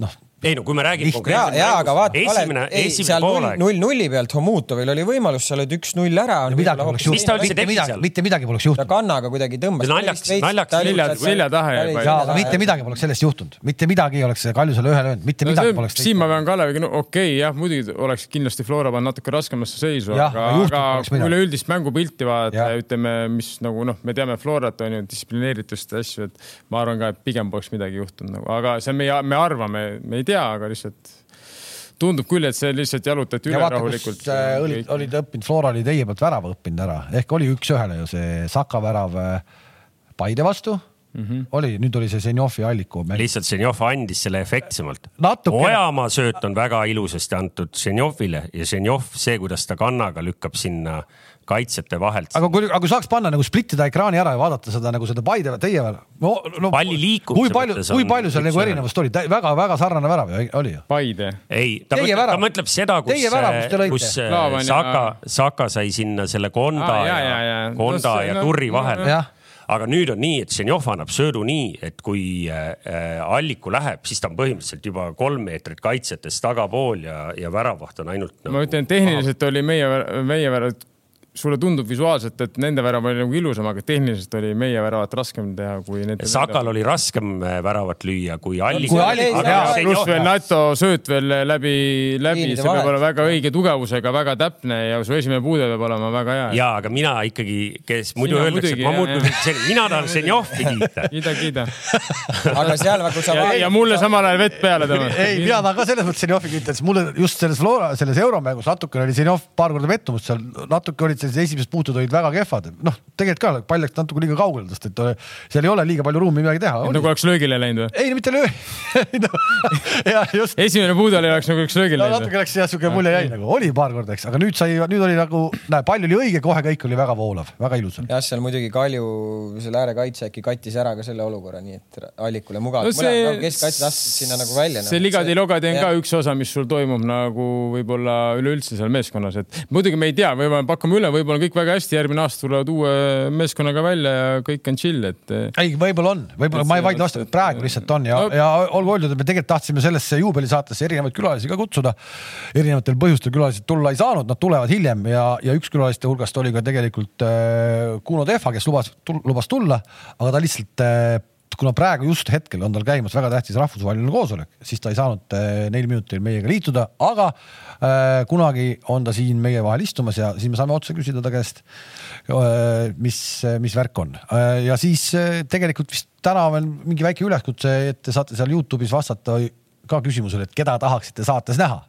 noh, ei no kui me räägime konkreetselt. ja, ja, aga vaata, esimene, esimene poolaeg. null nulli pealt Homutovil oli võimalus, sa oled üks-null ära. midagi poleks juhtunud, mitte midagi, mitte midagi poleks juhtunud. ta kannaga kuidagi tõmbas. naljaks, naljaks selja, selja taha jäi. jaa, aga mitte midagi poleks sellest juhtunud, mitte midagi ei oleks Kaljusele ühele öelnud, mitte midagi poleks. siin ma pean Kaleviga, no okei okay,, jah, muidugi oleks kindlasti Flora pannud natuke raskemasse seisu, aga, aga üleüldist mängupilti vaadata, ütleme, mis nagu noh, me teame Florat on ju distsiplineeritust ja asju, et ma arvan ka, et pigem poleks midagi juhtunud nagu, aga see on meie, me arvame, me ei tea, aga lihtsalt tundub küll, et see lihtsalt jalutati üle vaata, rahulikult. Äh, olid, olid õppinud, Flora oli teie poolt värava õppinud ära, ehk oli üks-ühele ju see Saka värav äh, Paide vastu mm. -hmm. oli, nüüd oli see Zenjovi alliku. lihtsalt Zenjov andis selle efektsemalt. Ojamaa sööt on väga ilusasti antud Zenjovile ja Zenjov, see, kuidas ta kannaga lükkab sinna äh, kaitsjate vahelt. aga kui, aga kui saaks panna nagu splittida ekraani ära ja vaadata seda nagu seda Paide, teie no, no palli liikumise kui palju, kui palju seal nagu erinevust oli, väga-väga sarnane värav oli ju. Paide. ei, ta teie mõtleb, ta mõtleb seda, kus, kus Laavani, Saka, Saka sai sinna selle Konda ah, ja, ja, ja, Konda no, ja no, Turri vahele aga nüüd on nii, et Ženjov annab söödu nii, et kui äh, Alliku läheb, siis ta on põhimõtteliselt juba kolm meetrit kaitsetes tagapool ja, ja väravaht on ainult no,. ma ütlen, tehniliselt aha. oli meie, meie värav sulle tundub visuaalselt, et nende värav oli nagu ilusam, aga tehniliselt oli meie väravat raskem teha kui nende. Sakal oli raskem äh, väravat lüüa kui Allik. pluss veel NATO sööt veel läbi, läbi, see peab olema väga õige tugevusega, väga täpne ja su esimene puude peab olema väga hea. ja, aga mina ikkagi, kes muidu Sina öeldakse, et ma muudkui, mina tahan Zenjovi kiita. [laughs] kiida, kiida. [laughs] aga seal nagu sa. ja mulle samal ajal vett peale tõmmata. [laughs] ei, mina tahan ka selles mõttes Zenjovi kiita, sest mulle just selles Flora, selles euromängus natukene oli Zenjov paar korda pettumust seal, natuke olid sellised esimesed puutud olid väga kehvad, noh, tegelikult ka pall läks natuke liiga kaugele, sest et seal ei ole liiga palju ruumi midagi teha. nagu oleks löögile läinud või? ei, mitte löö [laughs] no, jah, just. esimene puud oli, oleks nagu üks löögile no, läinud. natuke läks jah, siuke mulje jäi nagu, oli paar korda, eks, aga nüüd sai, nüüd oli nagu, näe, pall oli õige, kohe kõik oli väga voolav, väga ilus. jah, seal muidugi Kalju, selle äärekaitse äkki kattis ära ka selle olukorra, nii et Allikule mugav no. See... No, keskkaitse astusid sinna nagu välja. see no. ligadi-logadi on ka üks osa, mis sul toimub nagu võib-olla üleüldse seal meeskonnas, et muidugi me ei tea, võib-olla pakume üle, võib-olla kõik väga hästi, järgmine aasta tulevad uue meeskonnaga välja ja kõik on chill, et. ei, võib-olla on, võib-olla ma ei vaidle vastu, praegu lihtsalt on ja no., ja olgu öeldud, et me tegelikult tahtsime sellesse juubelisaatesse erinevaid külalisi ka kutsuda. erinevatel põhjustel külalised tulla ei saanud, nad tulevad hiljem ja, ja üks külaliste hulgast oli ka tegelikult äh, Kuno Tehva, kes lubas, lubas tulla, aga ta lihtsalt äh, kuna praegu just hetkel on tal käimas väga tähtis rahvusvaheline koosolek, siis ta ei saanud äh, neil minutil meiega liituda, aga äh, kunagi on ta siin meie vahel istumas ja siis me saame otse küsida ta käest äh,, mis, mis värk on äh,. ja siis tegelikult vist täna on mingi väike üleskutse, et te saate seal Youtube'is vastata ka küsimusele, et keda tahaksite saates näha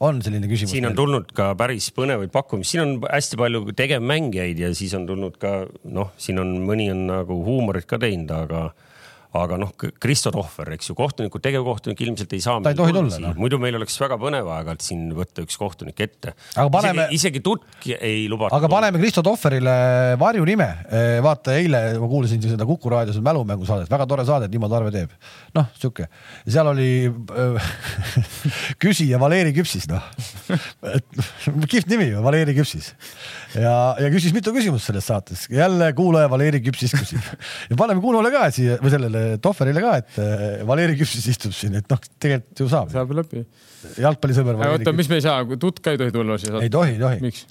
on selline küsimus? siin on tulnud ka päris põnevaid pakkumisi, siin on hästi palju tegevmängijaid ja siis on tulnud ka noh, siin on mõni on nagu huumorit ka teinud, aga aga noh, Kristo Tohver, eks ju, kohtuniku, tegevkohtunik ilmselt ei saa. ta ei tohi tulla no.. muidu meil oleks väga põnev aeg-ajalt siin võtta üks kohtunik ette. Paneme... isegi, isegi tutk ei lubatud. aga paneme Kristo Tohverile varjunime. Eh, vaata eile ma kuulasin seda Kuku raadios mälumängusaadet, väga tore saade, Timo Tarve teeb. noh, sihuke, seal oli äh, [laughs] küsija Valeri Küpsis, noh. [laughs] kihvt nimi ju, Valeri Küpsis. ja, ja küsis mitu küsimust selles saates, jälle kuulaja Valeri Küpsis küsib ja paneme Kunole ka siia või sellele Tohverile ka, et äh, Valeri Küpsis istub siin, et noh, tegelikult ju saab. saab läbi. jalgpallisõber. oota, mis me ei saa, Tutt ka ei tohi tulla siia? ei tohi, ei tohi. miks?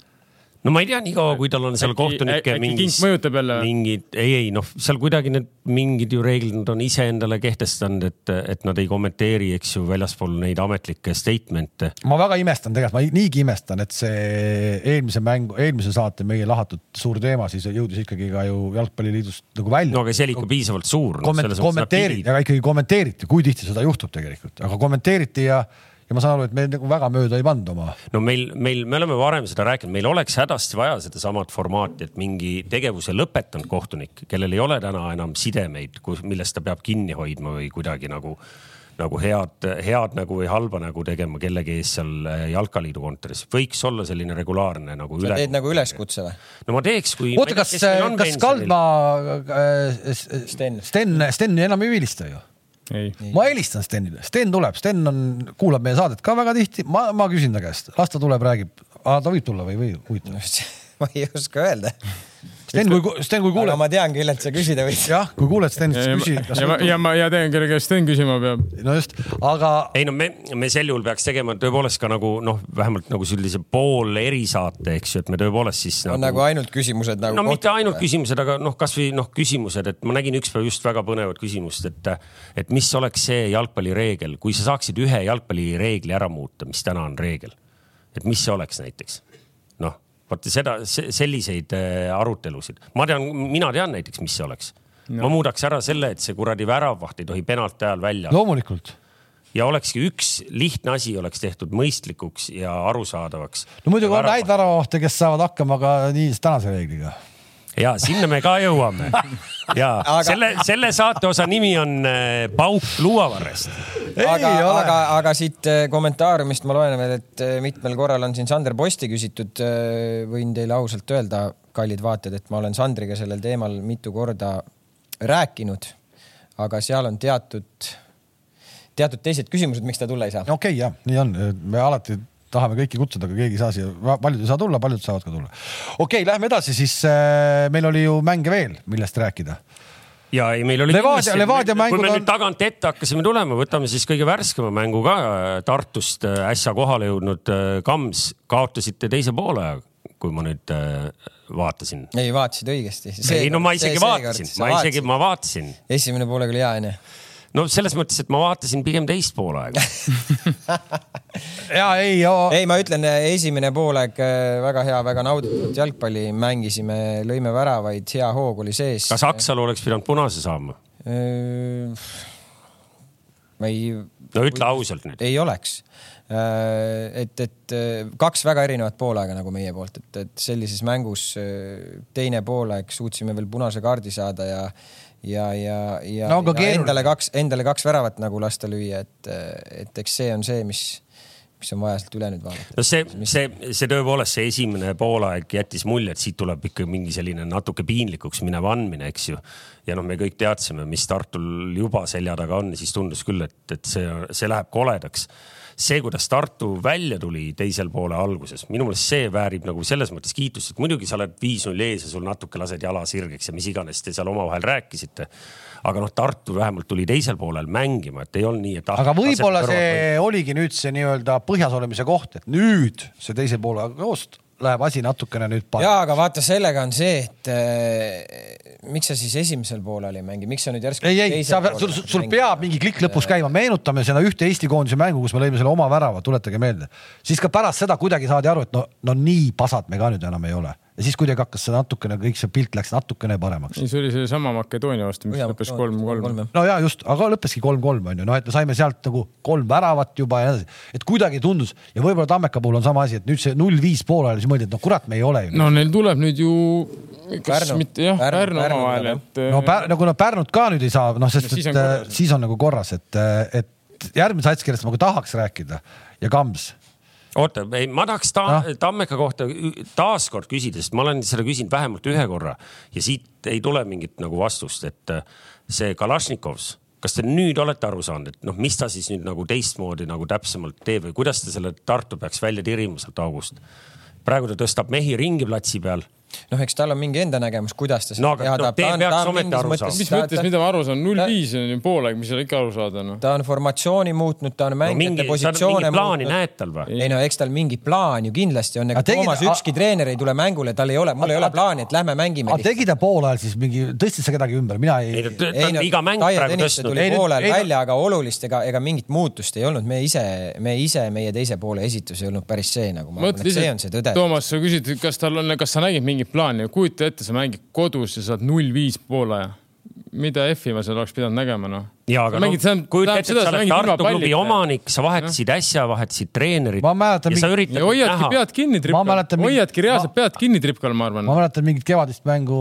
No ma ei tea, niikaua kui tal on seal kohtunikke mingis, mingid, ei, ei noh, seal kuidagi need mingid ju reeglid nad on iseendale kehtestanud, et, et nad ei kommenteeri, eks ju, väljaspool neid ametlikke statement'e. ma väga imestan tegelikult, ma niigi imestan, et see eelmise mängu, eelmise saate meie lahatud suur teema siis jõudis ikkagi ka ju jalgpalliliidust nagu välja. no aga see oli ikka piisavalt suur no,. kommenteeriti, aga ikkagi kommenteeriti, kui tihti seda juhtub tegelikult, aga kommenteeriti ja ja ma saan aru, et me nagu väga mööda ei pannud oma. no meil, meil, me oleme varem seda rääkinud, meil oleks hädasti vaja sedasamat formaati, et mingi tegevuse lõpetanud kohtunik, kellel ei ole täna enam sidemeid, millest ta peab kinni hoidma või kuidagi nagu nagu head, head nägu või halba nägu tegema kellegi ees seal äh, jalkaliidu kontoris. võiks olla selline regulaarne nagu üle. sa teed nagu üleskutse või? no ma teeks, kui. oota, kas, kas Kaldmaa äh, Sten, Sten, Sten enam ei vilista ju? Ma helistan Stenile, Sten tuleb, Sten on, kuulab meie saadet ka väga tihti, ma, ma küsin ta käest, las ta tuleb, räägib, ta võib tulla või või, huvitav [laughs] ma ei oska öelda. Sten, kui, Sten, kui kuuled. ma tean, kellelt sa küsida võid. jah, kui kuuled Stenist, siis küsi. ja, ma, ja ma ja tean, kelle käest Sten küsima peab. no just, aga. ei no me, me sel juhul peaks tegema tõepoolest ka nagu noh, vähemalt nagu sellise pool erisaate, eks ju, et me tõepoolest siis. on nagu, nagu ainult küsimused nagu. no mitte ainult või? küsimused, aga noh, kasvõi noh, küsimused, et ma nägin ükspäev just väga põnevat küsimust, et, et mis oleks see jalgpallireegel, kui sa saaksid ühe jalgpallireegli ära muuta, mis täna on reegel. et mis see oleks näiteks? Vaata seda, selliseid äh, arutelusid, ma tean, mina tean näiteks, mis see oleks. No.. ma muudaks ära selle, et see kuradi väravvaht ei tohi penalti ajal välja. loomulikult. Ja olekski üks lihtne asi oleks tehtud mõistlikuks ja arusaadavaks. no muidugi on häid väravahte, kes saavad hakkama ka nii tänase reegliga ja sinna me ka jõuame. ja aga... selle, selle saateosa nimi on äh, Pauk luuavarrest. aga, aga, aga siit äh, kommentaariumist ma loen veel, et äh, mitmel korral on siin Sander Posti küsitud. võin teile ausalt öelda, kallid vaatajad, et ma olen Sandriga sellel teemal mitu korda rääkinud. aga seal on teatud, teatud teised küsimused, miks ta tulla ei saa. okei okay,, jah, nii on, me alati tahame kõiki kutsuda, aga keegi ei saa siia, paljud ei saa tulla, paljud saavad ka tulla. okei okay,, lähme edasi, siis äh, meil oli ju mänge veel, millest rääkida ja ei, meil oli Levadia, Levadia mängud kui me on... nüüd tagant ette hakkasime tulema, võtame siis kõige värskema mängu ka äh, Tartust äh, äsja kohale jõudnud äh, Kams, kaotasite teise poole, kui ma nüüd vaatasin. ei, vaatasid õigesti. ei no ma isegi see, vaatasin, ma isegi, ma vaatasin. esimene poolega oli hea onju no selles mõttes, et ma vaatasin pigem teist poolaega [laughs] ja ei. ei, ma ütlen, esimene poolaeg äh, väga hea, väga nauditavat jalgpalli mängisime, lõime väravaid, hea hoog oli sees. kas Aksalu oleks pidanud punase saama? Äh, ma ei. no ütle ausalt nüüd. ei oleks Äh, et, et kaks väga erinevat poolaega nagu meie poolt, et, et sellises mängus teine poolaeg suutsime veel punase kaardi saada ja ja, ja, ja, no, ja endale kaks, endale kaks väravat nagu lasta lüüa, et, et eks see on see, mis mis on vaja sealt üle nüüd vaadata. no see, see, see tõepoolest, see esimene poolaeg jättis mulje, et siit tuleb ikka mingi selline natuke piinlikuks minev andmine, eks ju. ja noh, me kõik teadsime, mis Tartul juba selja taga on, siis tundus küll, et, et see, see läheb koledaks see, kuidas Tartu välja tuli teisel poole alguses, minu meelest see väärib nagu selles mõttes kiitust, et muidugi sa oled viis-null ees ja sul natuke lased jala sirgeks ja mis iganes te seal omavahel rääkisite. aga noh, Tartu vähemalt tuli teisel poolel mängima, et ei olnud nii, et ah,. aga võib-olla see või... oligi nüüd see nii-öelda põhjas olemise koht, et nüüd see teise poole koost läheb asi natukene nüüd paremaks. ja, aga vaata, sellega on see, et äh, miks sa siis esimesel poolel ei mängi, miks sa nüüd järsku. ei, ei, sa, sul, sul peab mingi klikk lõpus käima, meenutame seda ühte Eesti koondise mängu, kus me lõime selle oma värava, tuletage meelde. siis ka pärast seda kuidagi saadi aru, et no, no nii pasad me ka nüüd enam ei ole ja siis kuidagi hakkas see natukene, kõik see pilt läks natukene paremaks. ei, see oli seesama Makedoonia vastu, mis lõppes kolm-kolm. no ja just, aga lõppeski kolm-kolm on ju, noh, et me saime sealt nagu kolm väravat juba ja nii edasi, et kuidagi tundus ja võib-olla Tammeka puhul on sama asi, et nüüd see null viis poolajal, siis mõeldi, et no kurat, me ei ole ju. no neil tuleb nüüd ju kas Pärnu. mitte jah, Pärnu omavahel, et. no Pär, no kuna Pärnut ka nüüd ei saa, noh, sest no, et siis on, siis on nagu korras, et, et järgmine sats, kellest ma nagu tahaks rääkida ja Kams oota, ei, ma tahaks ta, no. Tammeka kohta taaskord küsida, sest ma olen seda küsinud vähemalt ühe korra ja siit ei tule mingit nagu vastust, et äh, see Kalašnikovs, kas te nüüd olete aru saanud, et noh, mis ta siis nüüd nagu teistmoodi nagu täpsemalt teeb või kuidas ta selle Tartu peaks välja tirima sealt august? praegu ta tõstab mehi ringi platsi peal noh, eks tal on mingi enda nägemus, kuidas ta seda no, teha tahab. No, ta on, ta on mõttes. mis mõttes, mida ma aru saan, null viis on ju poolaeg, mis seal ikka aru saada noh. ta on formatsiooni muutnud, ta on mängijate no, positsioone muutnud. näed tal või? ei no eks tal mingi plaan ju kindlasti on, ega Toomas ükski treener ei tule mängule, tal ei ole, mul ei ole plaani, et lähme mängime. aga tegi ta poolajal siis mingi, tõstis sa kedagi ümber, mina ei. ei no iga mäng praegu tõstnud. tuli poolajal välja, aga olulist ega, ega mingit muutust ei olnud, me ise, me ise, meie teise poole esitus ei olnud päris see nagu. mõtle ise, Toomas, sa küsid, kas tal on, kas sa nägid mingit plaani, kujuta ette, sa mängid kodus ja saad null viis poolaja. mida F-i ma seal oleks pidanud nägema, noh ja aga mängid, noh, kujuta ette, et sa oled Tartu klubi omanik, sa vahetasid äsja, vahetasid treenerit. ma mäletan. ja sa üritad ja hoiadki näha. pead kinni tripkal, hoiadki reaalselt pead kinni tripkal, ma arvan. ma mäletan mingit kevadist mängu,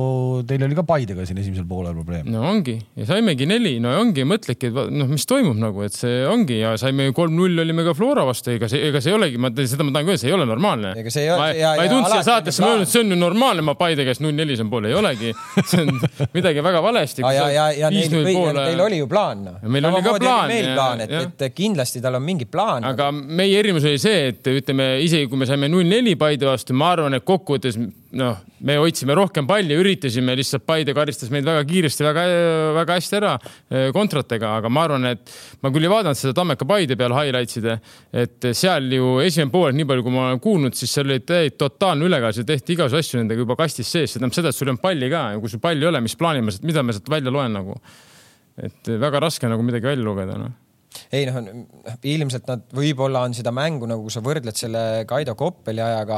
teil oli ka Paidega siin esimesel poolel probleem. no ongi ja saimegi neli, no ongi, mõtledki, et noh, mis toimub nagu, et see ongi ja saime kolm-null olime ka Flora vastu, ega see, ega see ei olegi, ma seda ma tahan ka öelda, see ei ole normaalne. ei ole. ma, ma ei tulnud siia saatesse, ma öelnud, see on ju normaalne, ma Paide käest null-neli saan poole, ei olegi. [laughs] see on midagi väga valesti. ja, ja, ja neil oli ju plaan. Meil oli ka plaan. meil plaan, et, et kindlasti tal on mingi plaan. aga meie erinevus oli see, et ütleme isegi kui me saime null neli Paide vastu, ma arvan, et kokkuvõttes noh, me hoidsime rohkem palli, üritasime, lihtsalt Paide karistas meid väga kiiresti, väga, väga hästi ära eh, kontratega, aga ma arvan, et ma küll ei vaadanud seda Tammeka Paide peal highlights'ide, et seal ju esimene pool, nii palju, kui ma olen kuulnud, siis seal oli täiesti totaalne ülekaal, seal tehti igasugu asju nendega juba kastis sees, see tähendab seda, et sul ei olnud palli ka ja kui sul palli ei ole, mis plaani ma mida ma sealt välja loen nagu et väga raske nagu midagi välja lugeda, noh. Ei noh, ilmselt nad võib-olla on seda mängu nagu sa võrdled selle Kaido Koppeli ajaga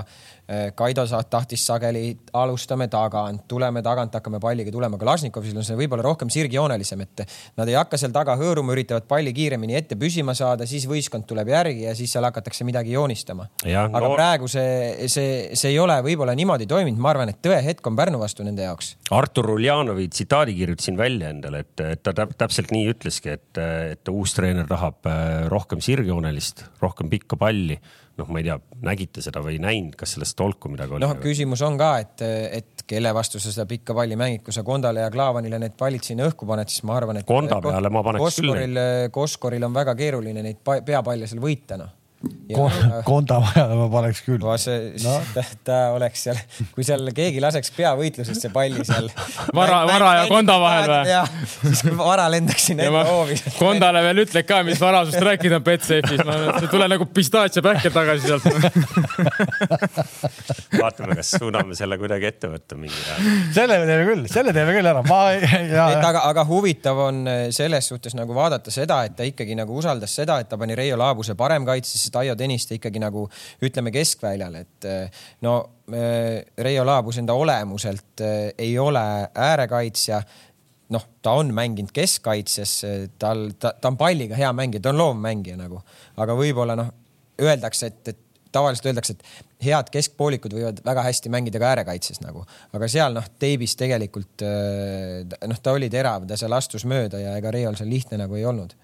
Kaido tahtis sageli, alustame tagant, tuleme tagant, hakkame palliga tulema. Kalašnikovil on see võib-olla rohkem sirgjoonelisem, et nad ei hakka seal taga hõõruma, üritavad palli kiiremini ette püsima saada, siis võistkond tuleb järgi ja siis seal hakatakse midagi joonistama. aga no... praegu see, see, see ei ole võib-olla niimoodi toiminud, ma arvan, et tõehetk on Pärnu vastu nende jaoks. Artur Uljanovi tsitaadi kirjutasin välja endale, et, et ta täpselt nii ütleski, et, et uus treener tahab äh, rohkem sirgjoonelist, rohkem pikka palli noh, ma ei tea, nägite seda või ei näinud, kas sellest tolku midagi oli? noh, küsimus on ka, et, et kelle vastu sa seda pikka palli mängid, kui sa Kondale ja Klaavanile need pallid sinna õhku paned, siis ma arvan, et. Konda peale ma paneks küll. Koskoril on väga keeruline neid peapalle seal võita, noh Konda vajale ma paneks küll. see no., [laughs] ta, ta oleks seal, kui seal keegi laseks peavõitlusesse palli seal. vara, vara ja Konda vahel või? siis vara lendaks sinna enda hoovi. Kondale veel ütled ka, mis varasust rääkida on Betsafe'is, ma tulen nagu pistaatsiapähkel tagasi sealt [laughs] vaatame, kas suudame selle kuidagi ette võtta mingi ajal. selle me teeme küll, selle teeme küll ära, ma ei. aga, aga huvitav on selles suhtes nagu vaadata seda, et ta ikkagi nagu usaldas seda, et ta pani Reio Laabuse parem kaitsesse siis Taio Tõniste ikkagi nagu ütleme keskväljal, et eh, no eh, Reio Laabus enda olemuselt eh, ei ole äärekaitsja. Noh, ta on mänginud keskkaitses, tal, ta, ta on palliga hea mängija, ta on loovmängija nagu, aga võib-olla noh, öeldakse, et, et tavaliselt öeldakse, et head keskpoolikud võivad väga hästi mängida ka äärekaitses nagu, aga seal noh, teibis tegelikult noh, ta oli terav, ta seal astus mööda ja ega Reol seal lihtne nagu ei olnud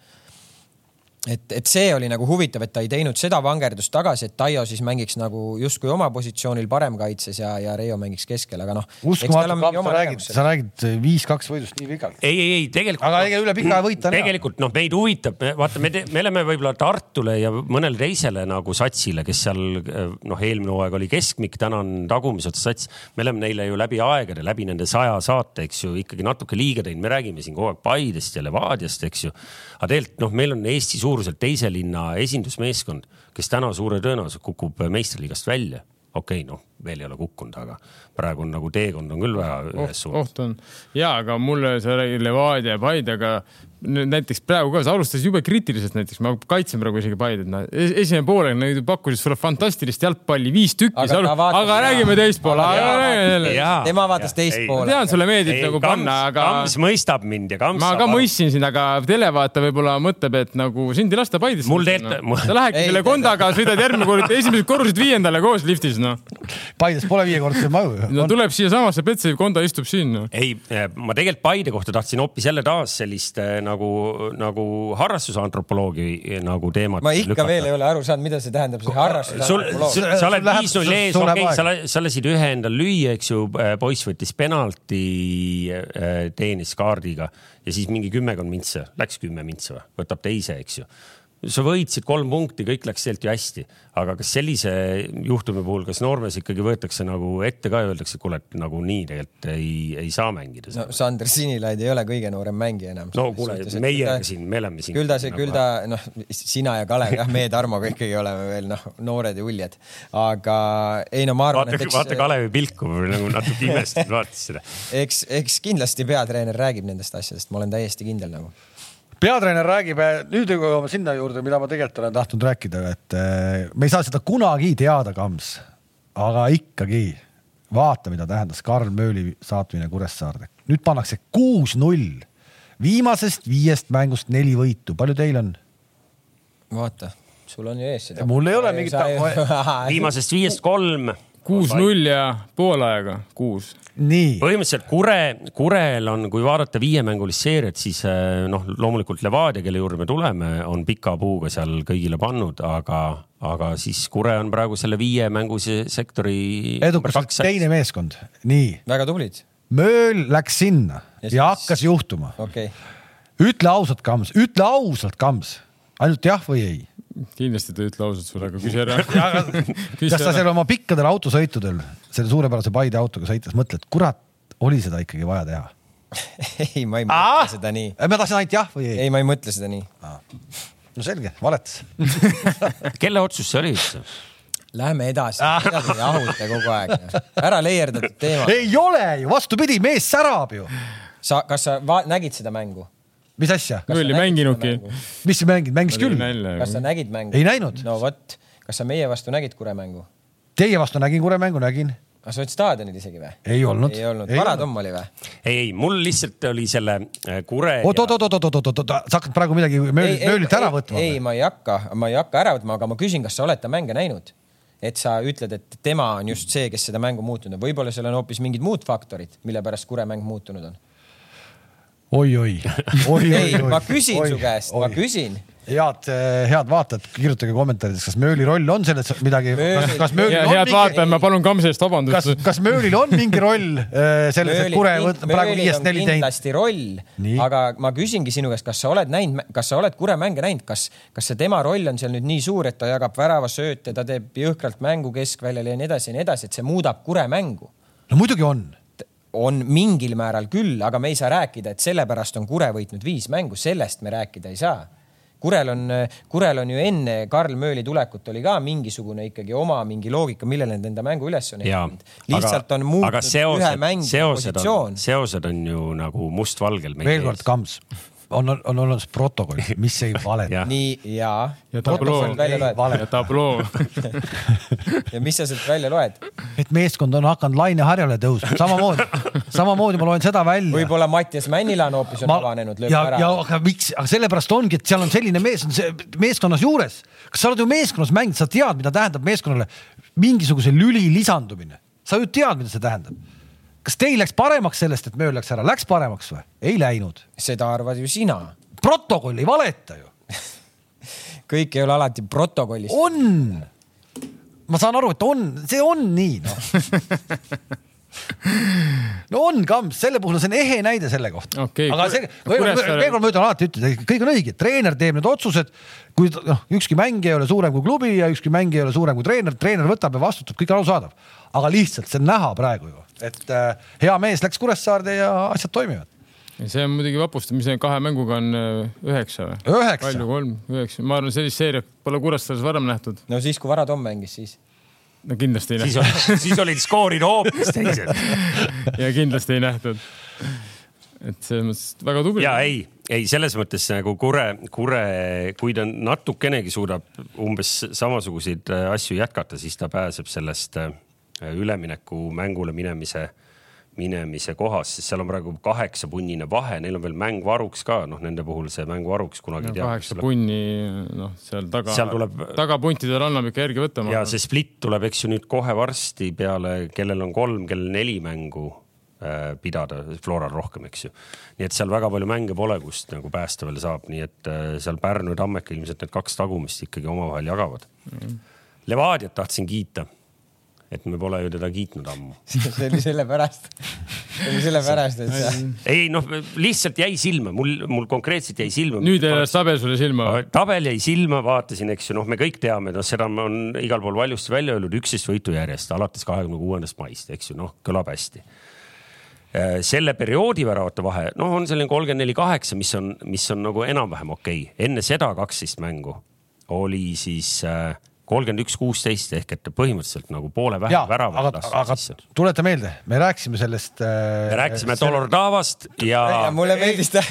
et, et see oli nagu huvitav, et ta ei teinud seda vangerdust tagasi, et Taio siis mängiks nagu justkui oma positsioonil paremkaitses ja, ja Reio mängiks keskel, aga noh. uskumatu, sa räägid, sa räägid viis-kaks võidust nii pikalt. ei, ei, ei tegelikult. aga ega üle pika aja võita tegelikult noh, meid huvitab, vaata, me, me oleme võib-olla Tartule ja mõnele teisele nagu satsile, kes seal noh, eelmine hooaeg oli keskmik, täna on tagumise otsa sats. me oleme neile ju läbi aegade, läbi nende saja saate, eks ju, ikkagi natuke liiga teinud, me räägime siin kogu aeg Paidest ja Levadiast, eks ju. aga tegelikult noh, meil on Eesti suur suuruselt teise linna esindusmeeskond, kes täna suure tõenäosusega kukub meistriliigast välja. okei okay,, noh, veel ei ole kukkunud, aga praegu on nagu teekond on küll väga ühes suunas. oht on ja, aga mulle sa räägid Levadia ja Paidega näiteks praegu ka, sa alustasid jube kriitiliselt näiteks, ma kaitsen praegu isegi Paidet, noh esimene poole nad pakkusid sulle fantastilist jalgpalli, viis tükki, aga, aga ja. räägime teist poole. tema vaatas teist poole. tean, sulle meeldib nagu kams, panna, aga. Kams mõistab mind ja Kams. ma ka mõistsin sind, aga televaata võib-olla mõtleb, et nagu sind ei lasta Paidesse. mul teeb no.. sa lähedki selle Kondaga, sõidad järgmine kord esimesed korrused viiendale koos liftis, noh. Paides pole viiekordseid maju. no tuleb siiasamasse, Betsafe Konda istub siin no.. ei, ma tegelikult Paide kohta tahtsin hoopis jälle taas sellist eh, nagu, nagu harrastusantropoloogi nagu teemat. ma ikka lükata. veel ei ole aru saanud, mida see tähendab, see harrastusantropoloog. sa oled viis-null ees, okei sa, sa lasid ühe endal lüüa, eks ju, poiss võttis penalti, teenis kaardiga ja siis mingi kümmekond mintse, läks kümme mintse või, võtab teise, eks ju sa võitsid kolm punkti, kõik läks sealt ju hästi, aga kas sellise juhtumi puhul, kas noormees ikkagi võetakse nagu ette ka ja öeldakse, kuule, et nagu nii tegelikult ei, ei saa mängida? no Sander Sinilaid ei ole kõige noorem mängija enam. no kuule, meie ta, siin, me oleme siin. küll ta nagu..., küll ta noh, sina ja Kalev jah, meie Tarmoga ikkagi oleme veel noh, noored ja uljad, aga ei no ma arvan. vaata, eks... vaata Kalevi pilku nagu natuke imestanud vaatasin seda. [laughs] eks, eks kindlasti peatreener räägib nendest asjadest, ma olen täiesti kindel nagu peatreener räägib, nüüd jõuame sinna juurde, mida ma tegelikult olen tahtnud rääkida, et eh, me ei saa seda kunagi teada, Kams, aga ikkagi vaata, mida tähendas Karl Mööli saatmine Kuressaarde. nüüd pannakse kuus-null, viimasest viiest mängust neli võitu, palju teil on? vaata, sul on ju ees seda. mul ei ole mingit. viimasest viiest kolm kuus-null ja poolaega kuus. Põhimõtteliselt Kure, Kurel on, kui vaadata viiemängulist seeriat, siis eh, noh, loomulikult Levadia, kelle juurde me tuleme, on pika puuga seal kõigile pannud, aga, aga siis Kure on praegu selle viiemänguse sektori. edukas teine meeskond, nii. väga tublid. Mööl läks sinna ja, ja hakkas juhtuma. Okay.. ütle ausalt, Kams, ütle ausalt, Kams, ainult jah või ei kindlasti ta ei ütle ausalt sulle, aga küsi ära [laughs] kas sa seal oma pikkadel autosõitudel selle suurepärase Paide autoga sõites mõtled, kurat, oli seda ikkagi vaja teha [laughs] ei, ma ei mõtle Aa! seda nii. ma tahtsin ainult jah või ei? ei, ma ei mõtle seda nii. no selge, valetas [laughs] kelle otsus see oli üldse? Lähme edasi, mida te jahute kogu aeg? ära leierdatud teema. ei ole ju, vastupidi, mees särab ju. sa, kas sa nägid seda mängu? Mis asja? null ei mänginudki. mis sa mängid, mängis küll. kas sa nägid mängu? ei näinud. no vot, kas sa meie vastu nägid Kure mängu? Teie vastu nägin Kure mängu, nägin. kas sa olid staadionil isegi või? ei olnud. ei olnud, Varatomm oli või? ei, ei, mul lihtsalt oli selle äh, Kure. oot, oot, oot, oot, oot, oot, oot, sa hakkad praegu midagi möölilt ära võtma. ei, ma ei hakka, ma ei hakka ära võtma, aga ma küsin, kas sa oled ta mänge näinud? et sa ütled, et tema on just see, kes seda mängu muutunud on, võib-olla seal on hoopis mingid muud faktorid, mille pärast Kure mäng muutunud on oi-oi. ei, ma küsin oi, su käest, ma küsin head, eh, head vaatajad, kirjutage kommentaarides, kas Mööli roll on selles midagi, kas, kas Möölil on head mingi... vaatajad, ma palun Kamsi eest vabandust. kas, kas Möölil on mingi roll eh, selles, et Kure võtab praegu viiest neli teinud? kindlasti roll, aga ma küsingi sinu käest, kas sa oled näinud, kas sa oled Kure mänge näinud, kas, kas see tema roll on seal nüüd nii suur, et ta jagab väravasööte, ta teeb jõhkralt mängu keskväljal ja nii edasi ja nii edasi, et see muudab Kure mängu? no muidugi on on mingil määral küll, aga me ei saa rääkida, et sellepärast on Kure võitnud viis mängu, sellest me rääkida ei saa. Kurel on, Kurel on ju enne Karl Mööli tulekut oli ka mingisugune ikkagi oma mingi loogika, millele nad enda mängu üles on ehitanud. lihtsalt on muutnud seosed, ühe mängu positsioon. seosed on ju nagu mustvalgel. veel kord, Kams, on, on olemas protokoll, [laughs] mis ei valeta. nii ja. ja tabloo, ja [laughs] tabloo ja mis sa sealt välja loed? et meeskond on hakanud laineharjale tõusma, samamoodi, [laughs] samamoodi ma loen seda välja. võib-olla Mattias Männila on hoopis ma... avanenud, lööb ja, ära. ja aga miks, aga sellepärast ongi, et seal on selline mees, meeskonnas juures. kas sa oled ju meeskonnas mänginud, sa tead, mida tähendab meeskonnale mingisuguse lüli lisandumine, sa ju tead, mida see tähendab kas teil läks paremaks sellest, et mööl läks ära, läks paremaks või? ei läinud. seda arvad ju sina. protokoll ei valeta ju [laughs] kõik ei ole alati protokollis. on. ma saan aru, et on, see on nii noh [laughs] no on kamps, selle puhul on see on ehe näide selle kohta okay,. aga see, veel kord ma ütlen alati, ütlen, kõik on õige, treener teeb need otsused. kui noh, ükski mängija ei ole suurem kui klubi ja ükski mängija ei ole suurem kui treener, treener võtab ja vastutab, kõik arusaadav. aga lihtsalt see on näha praegu ju, et äh, hea mees läks Kuressaarde ja asjad toimivad see on muidugi vapustav, mis kahe mänguga on äh, üheksa või? palju kolm, üheksa, ma arvan, sellist seeriat pole Kuressaares varem nähtud. no siis, kui Vara Tom mängis, siis no kindlasti ei nähtud. siis, oli, [laughs] siis olid skoorid hoopis teised [laughs] ja kindlasti ei nähtud. et selles mõttes väga tubli. ja ei, ei selles mõttes nagu Kure, Kure, kui ta natukenegi suudab umbes samasuguseid äh, asju jätkata, siis ta pääseb sellest äh, ülemineku mängule minemise minemise kohas, sest seal on praegu kaheksapunnine vahe, neil on veel mäng varuks ka, noh, nende puhul see mäng varuks kunagi no,. kaheksa punni, noh, seal taga, tuleb... tagapuntidel annab ikka järgi võtta. ja see split tuleb, eks ju nüüd kohe varsti peale, kellel on kolm, kellel neli mängu äh, pidada, Floral rohkem, eks ju. nii et seal väga palju mänge pole, kust nagu päästa veel saab, nii et äh, seal Pärnu ja Tammeka ilmselt need kaks tagumist ikkagi omavahel jagavad mm.. Levadiat tahtsin kiita et me pole ju teda kiitnud ammu [laughs] see oli sellepärast, see oli sellepärast, et sa. ei noh, lihtsalt jäi silma, mul, mul konkreetselt jäi silma. nüüd jäi tabel sulle silma? tabel jäi silma, vaatasin, eks ju, noh, me kõik teame, noh, seda on igal pool valjusti välja öeldud, üksteist võitu järjest alates kahekümne kuuendast maist, eks ju, noh, kõlab hästi äh, selle perioodi väravate vahe, noh, on selline kolmkümmend neli, kaheksa, mis on, mis on nagu enam-vähem okei okay.. enne seda kaksteist mängu oli siis äh, kolmkümmend üks, kuusteist ehk et põhimõtteliselt nagu poole vähem väravat lastud. aga tuleta meelde, me rääkisime sellest äh,. me rääkisime Dolordavast ja, ja. mulle meeldis ta,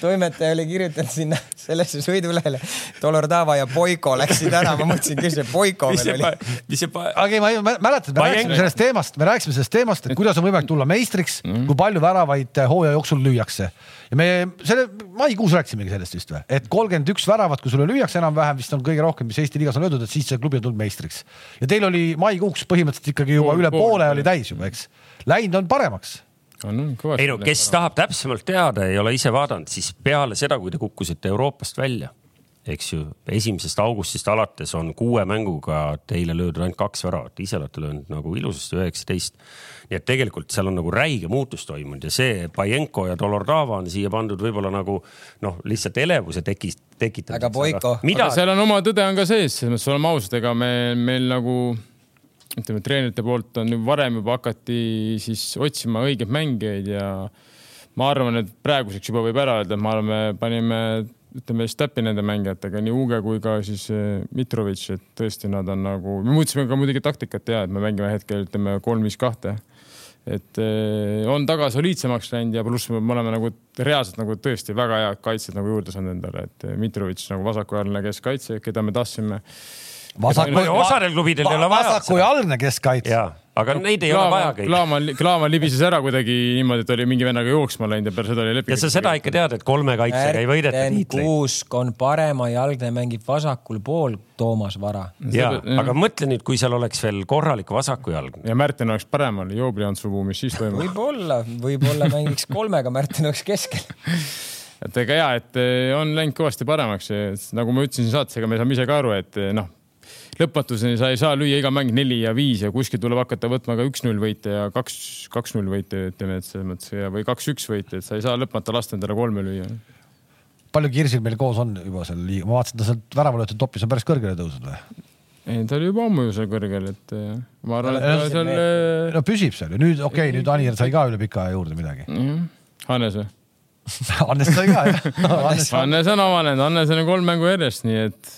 toimetaja oli kirjutanud sinna sellesse sõidulehele. Dolordava ja Boiko läksid ära, ma mõtlesin, kes see Boiko veel oli. mis see. aga ei, ma mäletan, me rääkisime sellest teemast, me rääkisime sellest teemast, et kuidas on võimalik tulla meistriks mm, -hmm. kui palju väravaid hooaja jooksul lüüakse ja me selle maikuus rääkisimegi sellest vist või, et kolmkümmend üks väravat, kui sulle lüüakse enam-vähem, vist on kõige rohkem, mis Eesti liigas on löödud, et siis see klubi on tulnud meistriks. ja teil oli maikuuks põhimõtteliselt ikkagi juba üle poole oli täis juba, eks. Läinud on paremaks on, kõvasti. ei no kes tahab täpsemalt teada, ei ole ise vaadanud, siis peale seda, kui te kukkusite Euroopast välja, eks ju, esimesest augustist alates on kuue mänguga teile löödud ainult kaks väravat, ise olete löönud nagu ilusasti üheksateist nii et tegelikult seal on nagu räige muutus toimunud ja see Pajenko ja Dolordava on siia pandud võib-olla nagu noh, lihtsalt elevuse tekis, tekitamiseks. aga Boiko. Mida... seal on oma tõde on ka sees, selles mõttes oleme ausad, ega me, meil nagu ütleme, treenerite poolt on varem juba hakati siis otsima õigeid mängijaid ja ma arvan, et praeguseks juba võib ära öelda, et me oleme, panime ütleme siis täppi nende mängijatega, nii Uge kui ka siis eh, Mitrovic, et tõesti, nad on nagu, me muutsime ka muidugi taktikat ja et me mängime hetkel ütleme kolm, viis, kahte et eh, on taga soliidsemaks läinud ja pluss me oleme nagu reaalselt nagu tõesti väga head kaitsjad nagu juurde saanud endale, et eh, Mitrovic nagu vasakujalgne keskkaitse, keda me tahtsime. vasaku, osadel klubidel ei ole vaja. vasakujalgne keskkaitse aga neid ei Klaama, ole vajagi. Klaaman, Klaaman libises ära kuidagi niimoodi, et oli mingi vennaga jooksma läinud ja peale seda oli leping. ja sa seda ikka tead, et kolme kaitsega ei võideta tiitleid. Kuusk on paremajalgne, mängib vasakul pool, Toomas Vara. ja, aga mõtle nüüd, kui seal oleks veel korralik vasakujalgne. ja Märten oleks paremal, Joobli Antsu buumis, siis toimub. võib-olla, võib-olla mängiks kolmega, Märten oleks keskel [laughs] et ega ja, et eh, on läinud kõvasti paremaks, nagu ma ütlesin saates, ega me saame ise ka aru, et eh, noh lõpmatuseni sa ei saa lüüa iga mäng neli ja viis ja kuskilt tuleb hakata võtma ka üks-null võite ja kaks, kaks-null võite, ütleme, et selles mõttes ja, või kaks-üks võite, et sa ei saa lõpmata lasta endale kolme lüüa. palju Kirsil meil koos on juba seal liiga, ma vaatasin, ta sealt väravalöötud topis on päris kõrgele tõusnud või? ei, ta oli juba ammu ju seal kõrgel, et eh, ma arvan, et ta seal. Eh, no püsib seal ju, nüüd okei okay,, nüüd Anier sai ka üle pika aja juurde midagi. Hannes või? [laughs] Hannes sai ka jah [laughs] Hannes on avanenud, Hannes on kolm mängu järjest, nii et.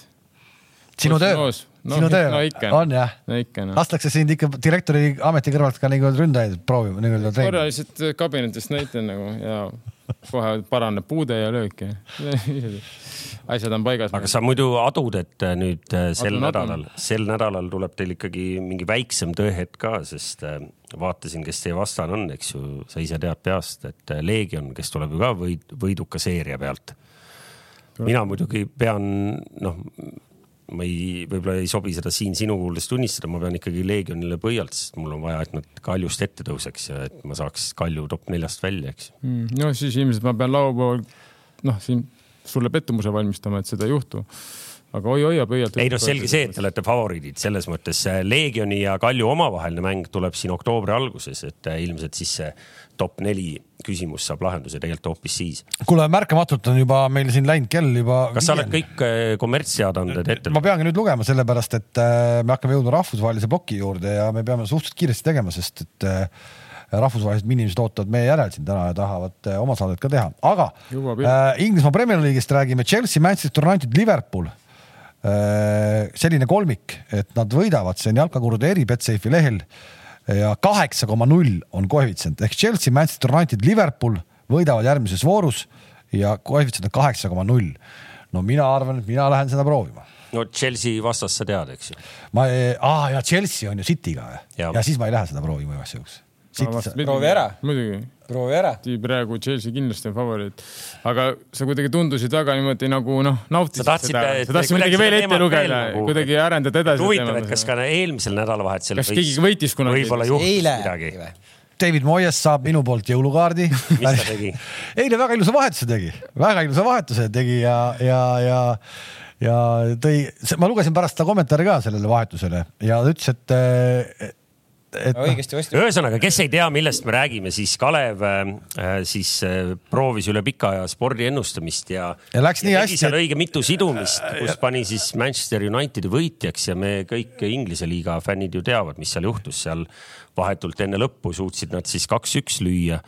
sinu töö no, sinu töö no, on jah no,? No. lastakse sind ikka direktori ameti kõrvalt ka nii-öelda ründajaid proovima, nii-öelda treenima? korra lihtsalt kabinetist näitan nagu ja kohe paraneb puude ja löök ja [laughs] asjad on paigas. aga sa muidu adud, et äh, nüüd äh, sel adun, nädalal, sel nädalal tuleb teil ikkagi mingi väiksem tööhetk ka, sest äh, vaatasin, kes teie vastane on, eks ju, sa ise tead peast, et Leegion, kes tuleb ju ka võid, võiduka seeria pealt. mina muidugi pean, noh, ma ei, võib-olla ei sobi seda siin sinu kuuldes tunnistada, ma pean ikkagi Leegionile pöialt, sest mul on vaja, et nad Kaljust ette tõuseks ja et ma saaks Kalju top neljast välja, eks mm,. no siis ilmselt ma pean laupäeval, noh, siin sulle pettumuse valmistama, et seda ei juhtu aga oi hoia pöialt. ei noh, selge see, et te olete favoriidid selles mõttes. Leegioni ja Kalju omavaheline mäng tuleb siin oktoobri alguses, et ilmselt siis see top neli küsimus saab lahenduse tegelikult hoopis siis. kuule, märkamatult on juba meil siin läinud kell juba. kas sa oled kõik äh, kommertsseadanded ette? ma peangi nüüd lugema, sellepärast et äh, me hakkame jõudma rahvusvahelise ploki juurde ja me peame suhteliselt kiiresti tegema, sest et äh, rahvusvahelised inimesed ootavad meie järel siin täna ja tahavad oma saadet ka teha, aga äh, Inglismaa Premier League'ist räägime Chelsea, Manchester United, Liverpool äh,. selline kolmik, et nad võidavad, see on jalkakurde eri Betsafe'i lehel ja kaheksa koma null on koefitsient ehk Chelsea, Manchester United, Liverpool võidavad järgmises voorus ja koefitsient on kaheksa koma null. no mina arvan, et mina lähen seda proovima no Chelsea vastast sa tead, eks ju? ma, aa ja Chelsea on ju City'ga ja. ja siis ma ei lähe seda proovima igaks juhuks proovi ära. muidugi. Proovi ära. praegu Chelsea kindlasti on favoriit, aga sa kuidagi tundusid väga niimoodi nagu noh, nautisid seda. sa tahtsid midagi veel ette lugeda, nagu... kuidagi arendada edasi. huvitav, et kas ka eelmisel nädalavahetusel. kas keegi võitis kunagi? võib-olla juhtus midagi. David Moyes saab minu poolt jõulukaardi. [laughs] mis ta tegi? eile väga ilusa vahetuse tegi, väga ilusa vahetuse tegi ja, ja, ja ja tõi, ma lugesin pärast seda kommentaari ka sellele vahetusele ja ta ütles, et et no, õigesti vastu. ühesõnaga, kes ei tea, millest me räägime, siis Kalev äh, siis äh, proovis üle pika aja spordi ennustamist ja, ja läks nii hästi. seal õige mitu sidumist, kus pani siis Manchester Unitedi võitjaks ja me kõik Inglise liiga fännid ju teavad, mis seal juhtus, seal vahetult enne lõppu suutsid nad siis kaks-üks lüüa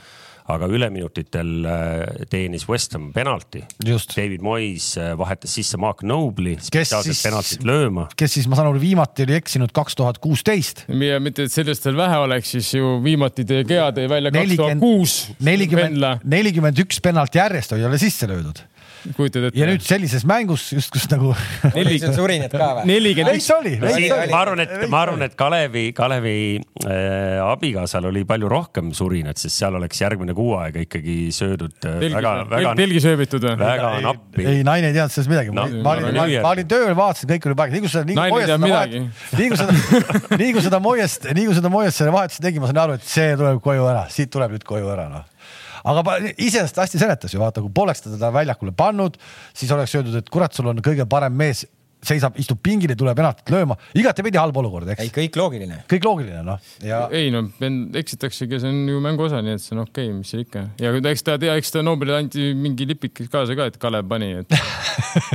aga üleminutitel äh, teenis West Ham penalti. David Moyes äh, vahetas sisse Mark Noble'i spetsiaalset penaltit lööma. kes siis, ma saan aru, viimati oli eksinud kaks tuhat kuusteist. ja mitte, et sellest veel vähe oleks, siis ju viimati tõi Gea tõi välja kaks tuhat kuus. nelikümmend, nelikümmend üks penalti järjest oli jälle sisse löödud kujutad ette? ja nüüd sellises mängus just, kus nagu. nelikümmend surinat ka või? nelikümmend üks. ma arvan, et ma arvan, et Kalevi, Kalevi äh, abikaasal oli palju rohkem surinat, sest seal oleks järgmine kuu aega ikkagi söödud äh, Telgi, väga, väga. telgi sööbitud või? väga nappi. ei, naine ei teadnud sellest midagi no,. ma olin, ma, ma olin tööl, vaatasin, kõik oli paigas, nii kui seda, nii kui Moiest seda vahet, nii kui seda, nii kui seda Moiest, nii kui seda Moiest selle vahetuse tegi, ma sain aru, et see tuleb koju ära, siit tuleb nüüd koju ära, noh aga iseenesest hästi seletas ju, vaata, kui poleks ta teda väljakule pannud, siis oleks öeldud, et kurat, sul on kõige parem mees seisab, istub pingil ja tuleb penaltit lööma, igatepidi halb olukord, eks. ei, kõik loogiline. kõik loogiline, noh ja.... ei no eksitaksegi, see on ju mängu osa, nii et see on okei okay,, mis seal ikka. ja eks ta tea, eks ta Nobelile anti mingi lipik kaasa ka, et Kalev pani, et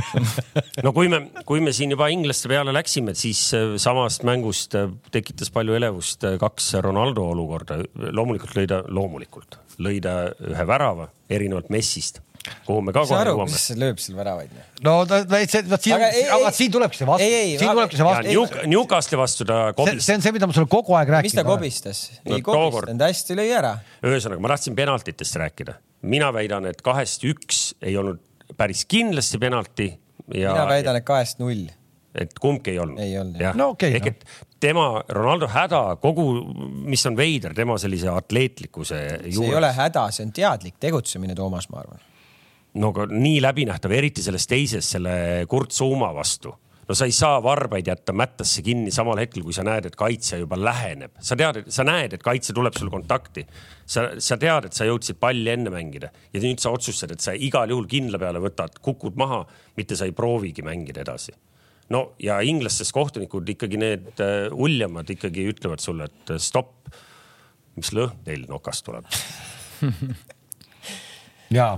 [laughs] no kui me, kui me siin juba inglaste peale läksime, siis äh, samast mängust äh, tekitas palju elevust äh, kaks Ronaldo olukorda. loomulikult lõi ta, loomulikult lõi ta ühe värava erinevalt Messist kuhu me ka kohe jõuame. mis lööb seal väravaid? no ta, see, vot siin, aga siin tulebki see vastu. siin tulebki see vastu. Newcastli vastu ta kobistas. see on see, mida ma sulle kogu aeg rääkisin. mis ta kobistas? ei kobistanud, hästi lõi ära. ühesõnaga, ma tahtsin penaltitest rääkida. mina väidan, et kahest üks ei olnud päris kindlasti penalti ja. mina väidan, et kahest null et kumbki ei olnud. ei olnud jah. no okei okay,. ehk et tema, Ronaldo häda, kogu, mis on veider, tema sellise atleetlikkuse juures. see ei ole häda, see on teadlik tegutsemine, Toomas, ma arvan. no aga nii läbinähtav, eriti selles teises, selle Kurt Zuuma vastu no sa ei saa varbaid jätta mättasse kinni samal hetkel, kui sa näed, et kaitsja juba läheneb. sa tead, sa näed, et kaitse tuleb sul kontakti. sa, sa tead, et sa jõudsid palli enne mängida ja nüüd sa otsustad, et sa igal juhul kindla peale võtad, kukud maha, mitte sa ei proovigi mängida edasi no ja inglastest kohtunikud ikkagi need uh, uljamad ikkagi ütlevad sulle, et uh, stopp. mis lõhn teil nokast tuleb ja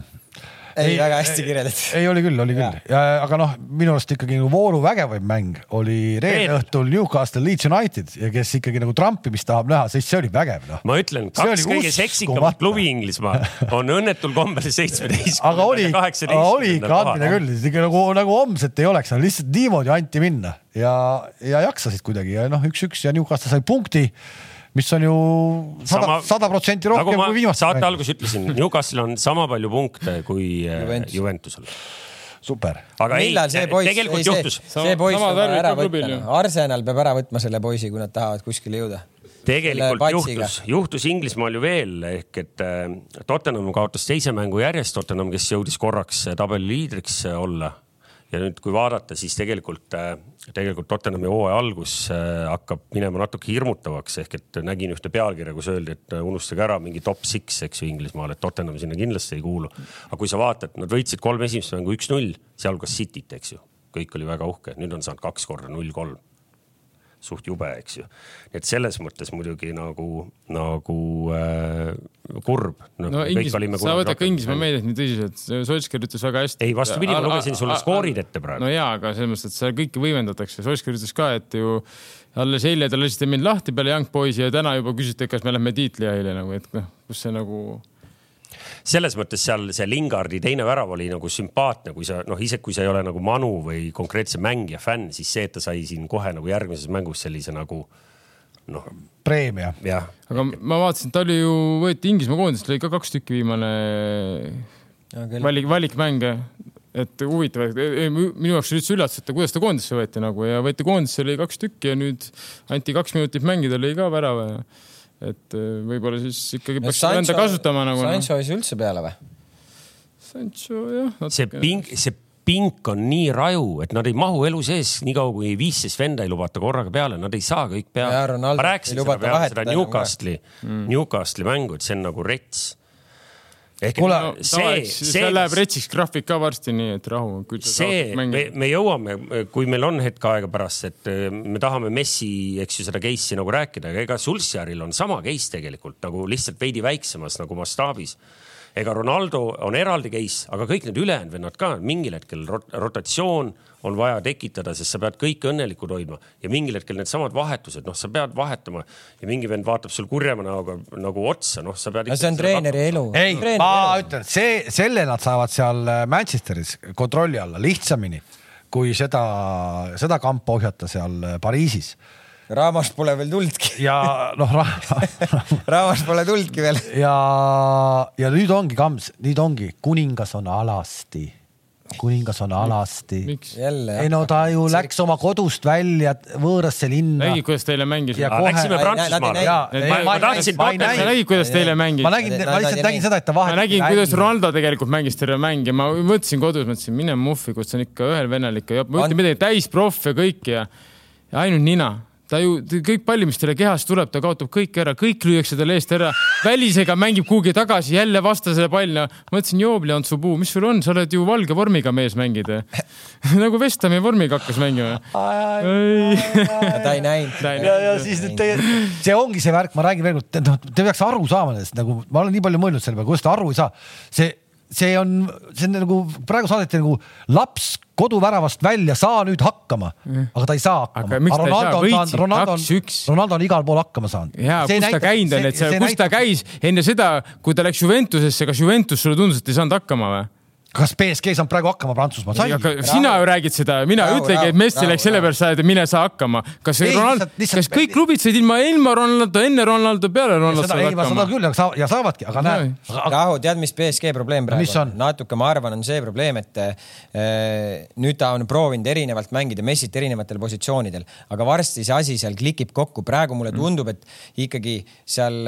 ei, ei, väga hästi kirjeldatud. ei, oli küll, oli küll. aga noh, minu arust ikkagi nagu vooru vägevaim mäng oli reede õhtul Newcastle Leeds United ja kes ikkagi nagu trampimist tahab näha, siis see oli vägev noh. ma ütlen, kaks kõige seksikamat klubi Inglismaal on õnnetul kombel seitsmeteist. aga oli, oli ikka andmine küll, ikka nagu, nagu homset ei oleks, lihtsalt niimoodi anti minna ja, ja jaksasid kuidagi ja noh, üks-üks ja Newcastle sai punkti mis on ju sada, sada protsenti rohkem nagu kui viimastel. saate alguses ütlesin, Newcastle on sama palju punkte kui äh, Juventus. Juventusel super. aga millal ei, see poiss, ei, juhtus. see, see poiss peab ära võtma, Arsenal peab ära võtma selle poisi, kui nad tahavad kuskile jõuda tegelikult juhtus, juhtus Inglismaal ju veel ehk et äh, Tottenham kaotas teise mängu järjest, Tottenham, kes jõudis korraks äh, tabeli liidriks olla. Ja nüüd, kui vaadata, siis tegelikult, tegelikult Tottenhami hooaja algus hakkab minema natuke hirmutavaks. Ehk et nägin ühte pealkirja, kus öeldi, et unustage ära mingi top six, eks ju Inglismaal, et Tottenham sinna kindlasti ei kuulu. aga kui sa vaatad, nad võitsid kolm esimest mängu üks-null, sealhulgas Cityt, eks ju, kõik oli väga uhke, nüüd on saanud kaks korda null-kolm suht jube, eks ju. et selles mõttes muidugi nagu, nagu äh, kurb no,. no Inglis, sa võtad ka Inglismaa meediat nii tõsiselt, Solskjaer ütles väga hästi. ei, vastupidi, ma lugesin sulle skoorid ette praegu. no jaa, aga selles mõttes, et seal kõike võimendatakse, Solskjaer ütles ka, et ju alles eile te lasite mind lahti peale Young Boysi ja täna juba küsite, kas me lähme tiitlihäile nagu, et noh, kus see nagu selles mõttes seal see Lingardi teine värav oli nagu sümpaatne, kui sa noh, isegi kui sa ei ole nagu Manu või konkreetse mängija fänn, siis see, et ta sai siin kohe nagu järgmises mängus sellise nagu noh. preemia. aga ma vaatasin, ta oli ju, võeti Inglismaa koondist, lõi ka kaks tükki viimane valik, valikmänge et huvitav, minu jaoks oli üldse üllatus, et kuidas ta koondisse võeti nagu ja võeti koondisse, lõi kaks tükki ja nüüd anti kaks minutit mängida, lõi ka värava ja et äh, võib-olla siis ikkagi peaks enda kasutama nagu. Noh. Sancho ei saa üldse peale või? Sancho jah. see ping, see pink on nii raju, et nad ei mahu elu sees, niikaua kui viisteist venda ei lubata korraga peale, nad ei saa kõik peale. ma rääkisin seda peale seda Newcastle'i mm., Newcastle'i mängu, et see on nagu rets ehk Kule, no, see, see, see läheb retsiks graafik ka varsti, nii et rahu. see, me, me jõuame, kui meil on hetk aega pärast, et äh, me tahame Messi, eks ju, seda case'i nagu rääkida, aga ega Sulsjaril on sama case tegelikult nagu lihtsalt veidi väiksemas nagu mastaabis ega Ronaldo on eraldi case, aga kõik need ülejäänud vennad ka mingil hetkel rot rotatsioon on vaja tekitada, sest sa pead kõiki õnnelikud hoidma ja mingil hetkel needsamad vahetused, noh, sa pead vahetama ja mingi vend vaatab sul kurjama näoga nagu otsa, noh, sa pead. no see on treeneri elu. ei, ma elu. ütlen, see, selle nad saavad seal äh, Manchesteris kontrolli alla lihtsamini kui seda, seda kampa ohjata seal äh, Pariisis Raamast pole veel tulnudki. ja noh ra, [laughs] Raamast pole tulnudki veel. ja, ja nüüd ongi kams, nüüd ongi kuningas on alasti kuningas on alasti. ei no ta ju läks oma kodust välja võõrasse linna. nägid, kuidas teile mängis? Läksime Prantsusmaale. ma tahtsin, nägid, kuidas teile mängis? ma nägin, ma lihtsalt nägin seda, et ta vahetas. ma nägin, kuidas Ronaldo tegelikult mängis terve mäng ja ma mõtlesin kodus, mõtlesin, mine muffi, kus on ikka ühel vennal ikka, ma ütlen midagi täis proff ja kõik ja, ja ainult nina ta ju, kõik palli, mis talle kehast tuleb, ta kaotab kõik ära, kõik lüüakse talle eest ära. välisega mängib kuhugi tagasi, jälle vastasele pall. mõtlesin, joobli on su puu, mis sul on, sa oled ju valge vormiga mees mängid [laughs] nagu Vestami vormiga hakkas mängima. ta ei näinud. ja, ja siis nüüd teie, see ongi see värk, ma räägin veel kord, noh, te peaks aru saama sellest nagu, ma olen nii palju mõelnud selle peale, kuidas te aru ei saa. see see on, see on nagu praegu saadeti nagu laps koduväravast välja, saa nüüd hakkama aga ta ei saa hakkama. Ronaldo on saanud, Ronaldo on, Ronaldo on igal pool hakkama saanud. ja kus näitab, ta käinud on, et see, kus näitab... ta käis enne seda, kui ta läks Juventusesse, kas Juventus sulle tundus, et ei saanud hakkama või? Kas BSG saab praegu hakkama Prantsusmaal? sina ju räägid seda, mina ei ütlegi, et Messi läks sellepärast saada, et mine sa hakkama. kas ei, Ronald, kas kõik klubid said ilma ilma Ronaldo, enne Ronaldo, peale Ronaldo saavad hakkama? seda küll, aga sa, ja saavadki, aga näe. Rahu, tead, mis BSG probleem praegu on? natuke, ma arvan, on see probleem, et äh, nüüd ta on proovinud erinevalt mängida Messit erinevatel positsioonidel, aga varsti see asi seal klikib kokku. praegu mulle mm. tundub, et ikkagi seal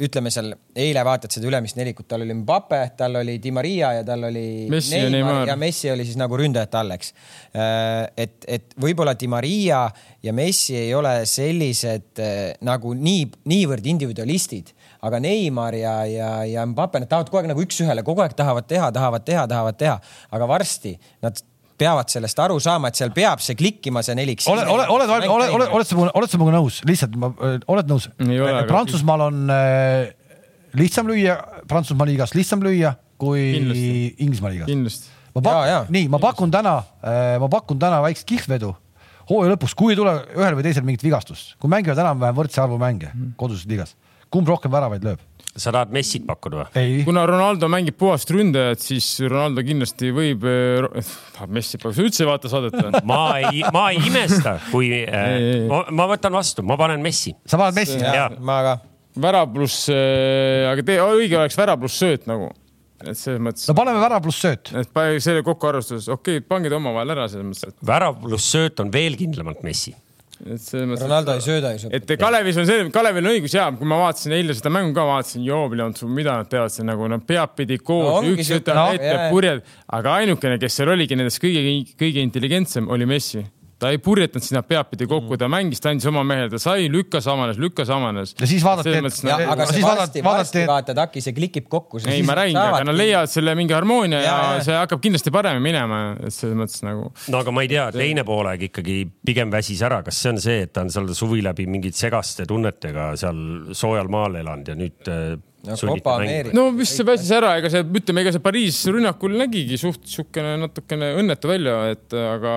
ütleme seal eile vaatad seda ülemist nelikut, tal oli Mbappe, tal oli Di Maria ja tal oli Messi Neymar, Neymar ja Messi oli siis nagu ründajate all, eks. Äh, et, et võib-olla Di Maria ja Messi ei ole sellised äh, nagu nii, niivõrd individualistid, aga Neimar ja, ja, ja Mbappe, nad tahavad kogu aeg nagu üks-ühele, kogu aeg tahavad teha, tahavad teha, tahavad teha, aga varsti nad peavad sellest aru saama, et seal peab see klikkima, see nelik. oled, oled, oled, oled, oled, oled sa minuga, oled sa minuga nõus, lihtsalt ma, oled nõus? Prantsusmaal on äh, lihtsam lüüa, Prantsusmaa liigas lihtsam lüüa kui Inglismaa liigas. ma pakun, nii, ma pakun täna, äh, ma pakun täna väikest kihlvedu hooaja lõpuks, kui ei tule ühel või teisel mingit vigastust, kui mängivad enam-vähem võrdse arvu mänge mm. koduses liigas, kumb rohkem väravaid lööb? sa tahad Messit pakkuda või? ei, kuna Ronaldo mängib puhast ründajat, siis Ronaldo kindlasti võib, [laughs] tahab Messi sa üldse ei vaata saadet [laughs] ma ei, ma ei imesta, kui Ei, ei. äh, ma, ma võtan vastu, ma panen Messi. sa paned Messi? Ma ka. värav pluss, aga tee, õige oleks värav pluss sööt nagu, et selles mõttes no, paneme värav pluss sööt. et selle kokkuarvestuses, okei okay,, pange ta omavahel ära selles mõttes, värav pluss sööt on veel kindlamalt Messi. et, et selles mõttes. Ronaldo ei sööda ju. et Kalevis on see, Kalevil on õigus ja kui ma vaatasin eile seda mängu ka, vaatasin, jooblenud, mida nad teevad seal nagu nad peadpidi koos No üks ütleb no, ette purjed, aga ainukene, kes seal oligi nendest kõige, kõige intelligentsem oli Messi ta ei purjetanud sinna peadpidi kokku, ta mängis, ta andis oma mehele, ta sai, lükkas, amanes, lükkas, amanes. ja siis vaadati, et mõttes ja nagu- aga siis varsti, vaadati, vaadati, vaata Taki, see klikib kokku. ei, ma räägingi, aga nad leiavad selle mingi harmoonia ja, ja see hakkab kindlasti paremini minema, et selles mõttes nagu. no aga ma ei tea, teine poolaeg ikkagi pigem väsis ära, kas see on see, et ta on seal suvi läbi mingite segaste tunnetega seal soojal maal elanud ja nüüd äh, No, Copa America.? no vist see väsis ära, ega see, ütleme, ega see Pariis rünnakul nägigi suht siukene natukene õnnetu välja, et aga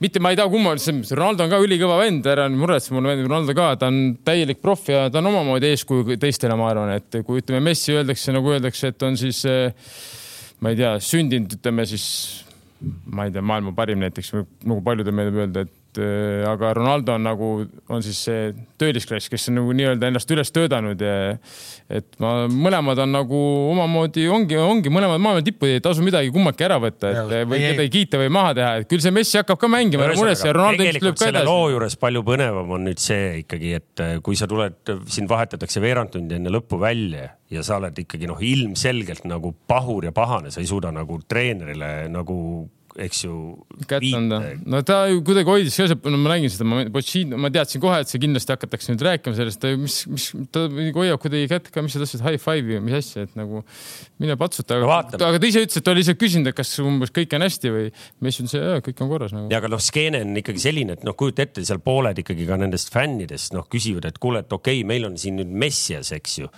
mitte ma ei tea, kumma, Ronaldo on ka ülikõva vend, ära nüüd muretse, mul on vend Ronaldo ka, ta on täielik proff ja ta on omamoodi eeskuju teistele, ma arvan, et kui ütleme, Messi öeldakse nagu öeldakse, et on siis eh, ma ei tea, sündinud, ütleme siis ma ei tea, maailma parim näiteks, nagu paljudel meeldib öelda, et äh, aga Ronaldo on nagu, on siis see töölisklass, kes on nagu nii-öelda ennast üles töötanud ja et ma, mõlemad on nagu omamoodi ongi, ongi mõlemad maailma tipud, ei tasu midagi kummaki ära võtta, et Ei, või ei, kedagi kiita või maha teha, et küll see Messi hakkab ka mängima, ära muretse ja Ronaldo ilmselt lööb ka edasi. loo juures palju põnevam on nüüd see ikkagi, et äh, kui sa tuled, sind vahetatakse veerand tundi enne lõppu välja ja sa oled ikkagi noh, ilmselgelt nagu pahur ja pahane, sa ei suuda nagu treenerile nagu, eks ju. kätt anda. no ta ju kuidagi hoidis ka, no ma nägin seda, ma Pochettino, ma teadsin kohe, et see kindlasti hakatakse nüüd rääkima sellest, mis, mis ta hoiab kuidagi kätt ka, mis sa tahtsid, high five'i või mis asja, et nagu mine patsuta, aga, aga ta ise ütles, et ta oli lihtsalt küsinud, et kas umbes kõik on hästi või Messi ütles, et kõik on korras nagu. ja aga noh, skeene on ikkagi selline, et noh, kujuta ette, seal pooled ikkagi ka nendest fännidest noh, küsivad, et kuule, et okei okay,, meil on siin nüüd Messias, eks ju.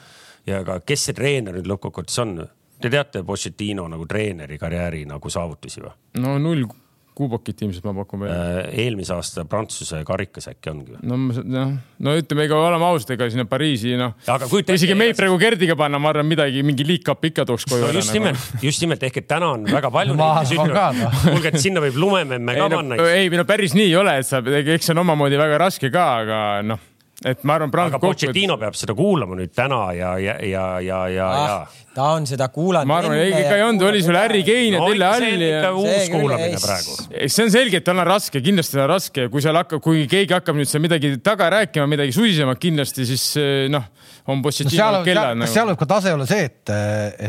ja aga kes see treener nüüd lõppkokkuvõttes on? Te teate Pochettino nagu treeneri karjääri nagu saavutusi või? no null kuubakit ilmselt ma pakun välja. eelmise aasta Prantsuse karikas äkki ongi või? no sa- noh, no ütleme, ega oleme ausad, ega sinna Pariisi noh, aga kujuta kui isegi meid praegu Gerdiga panna, ma arvan, midagi, mingi liigkapp ikka tooks koju no ära. just nimelt, just nimelt ehk et täna on väga palju [laughs] Ma neid, kes ütlevad noh., kuulge, et sinna võib lumememme ka ei, panna no,. ei, no päris nii ei ole, et sa, eks see on omamoodi väga raske ka, aga noh, et ma arvan, aga Pochettino peab seda kuulama nüüd täna ja, ja, ja, ja, ja, ja ah,. ta on seda kuulanud. ma arvan, ikka ei olnud, oli sul Harry Kane ja no on Alli ja uus kuulamine ei, praegu. see on selge, et tal on raske, kindlasti on raske kui seal hakkab, kui keegi hakkab nüüd seal midagi taga rääkima, midagi susisema kindlasti, siis eh, noh, on no Pochettino seal, kella seal, nagu seal võib ka tase olla see, et,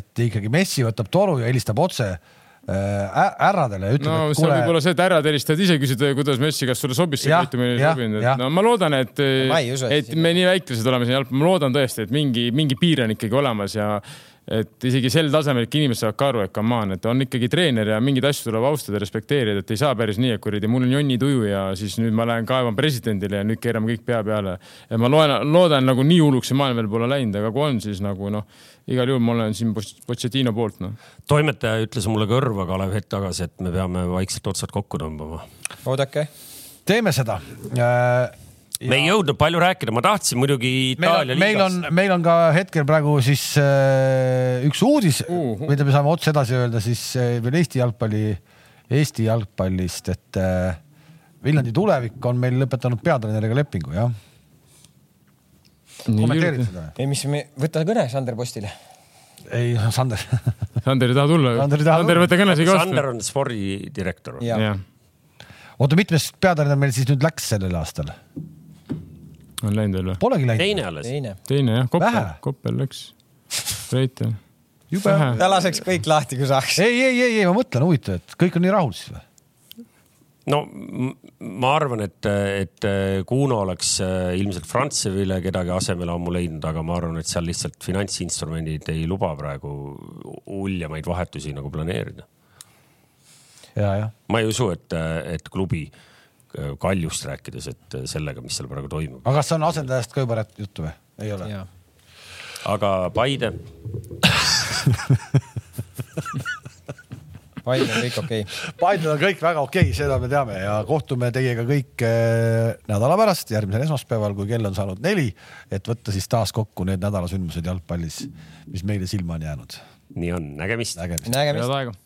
et ikkagi Messi võtab toru ja helistab otse härradele ja ütleb no et see kuule võib olla see, et härrad helistavad ise, küsida, kuidas Messi, kas sulle sobis see käitumine, ei sobinud, et no ma loodan, et, et me nii väiklased oleme siin jalgpalli, ma loodan tõesti, et mingi, mingi piir on ikkagi olemas ja et isegi sel tasemel ikka inimesed saavad ka aru, et come on, et on ikkagi treener ja mingeid asju tuleb austada ja respekteerida, et ei saa päris nii, et kuradi, mul on jonni tuju ja siis nüüd ma lähen kaevan presidendile ja nüüd keerame kõik pea peale. ja ma loen, loodan nagu nii hulluks see maailm veel pole läinud, aga kui on, siis nagu noh, igal juhul ma olen siin Pochettino poolt noh. toimetaja ütles mulle kõrva Kalev hetk tagasi, et me peame vaikselt otsad kokku tõmbama. oodake. teeme seda äh,. Me ei jõudnud palju rääkida, ma tahtsin muidugi Itaalia, meil on liigast., meil on ka hetkel praegu siis äh, üks uudis uh, Uh, uh. mida me saame otse edasi öelda siis äh, veel Eesti jalgpalli, Eesti jalgpallist, et äh, Viljandi tulevik on meil lõpetanud peatreeneriga lepingu, jah. kommenteerid seda? ei, mis me, võta kõne Sander Postile. ei, Sander [laughs] Sander ei taha tulla. Sander ei taha Sander, võta kõne siia Sander vastu. on spordidirektor. ja, ja., oota, mitmes peatreener meil siis nüüd läks sellel aastal? On läinud veel või? Polegi läinud. teine alles. teine. teine jah, Koppel Koppel läks. Reiter. jube. Vähe. ta laseks kõik lahti, kui saaks. ei, ei, ei, ei, ma mõtlen, huvitav, et kõik on nii rahul siis või? no ma arvan, et, et Kuno oleks äh, ilmselt Frantsevile kedagi asemele ammu leidnud, aga ma arvan, et seal lihtsalt finantsinstrumendid ei luba praegu uljamaid vahetusi nagu planeerida. ma ei usu, et, et klubi äh, kaljust rääkides, et sellega, mis seal praegu toimub, aga kas on asendajast ka juba juttu või? ei ole? aga Paide, [laughs] Paidel on kõik okei okay.. Paidel on kõik väga okei okay,, seda me teame ja kohtume teiega kõik äh, nädala pärast, järgmisel esmaspäeval, kui kell on saanud neli, et võtta siis taas kokku need nädalasündmused jalgpallis, mis meile silma on jäänud. nii on, nägemist. nägemist. nägemist. head aega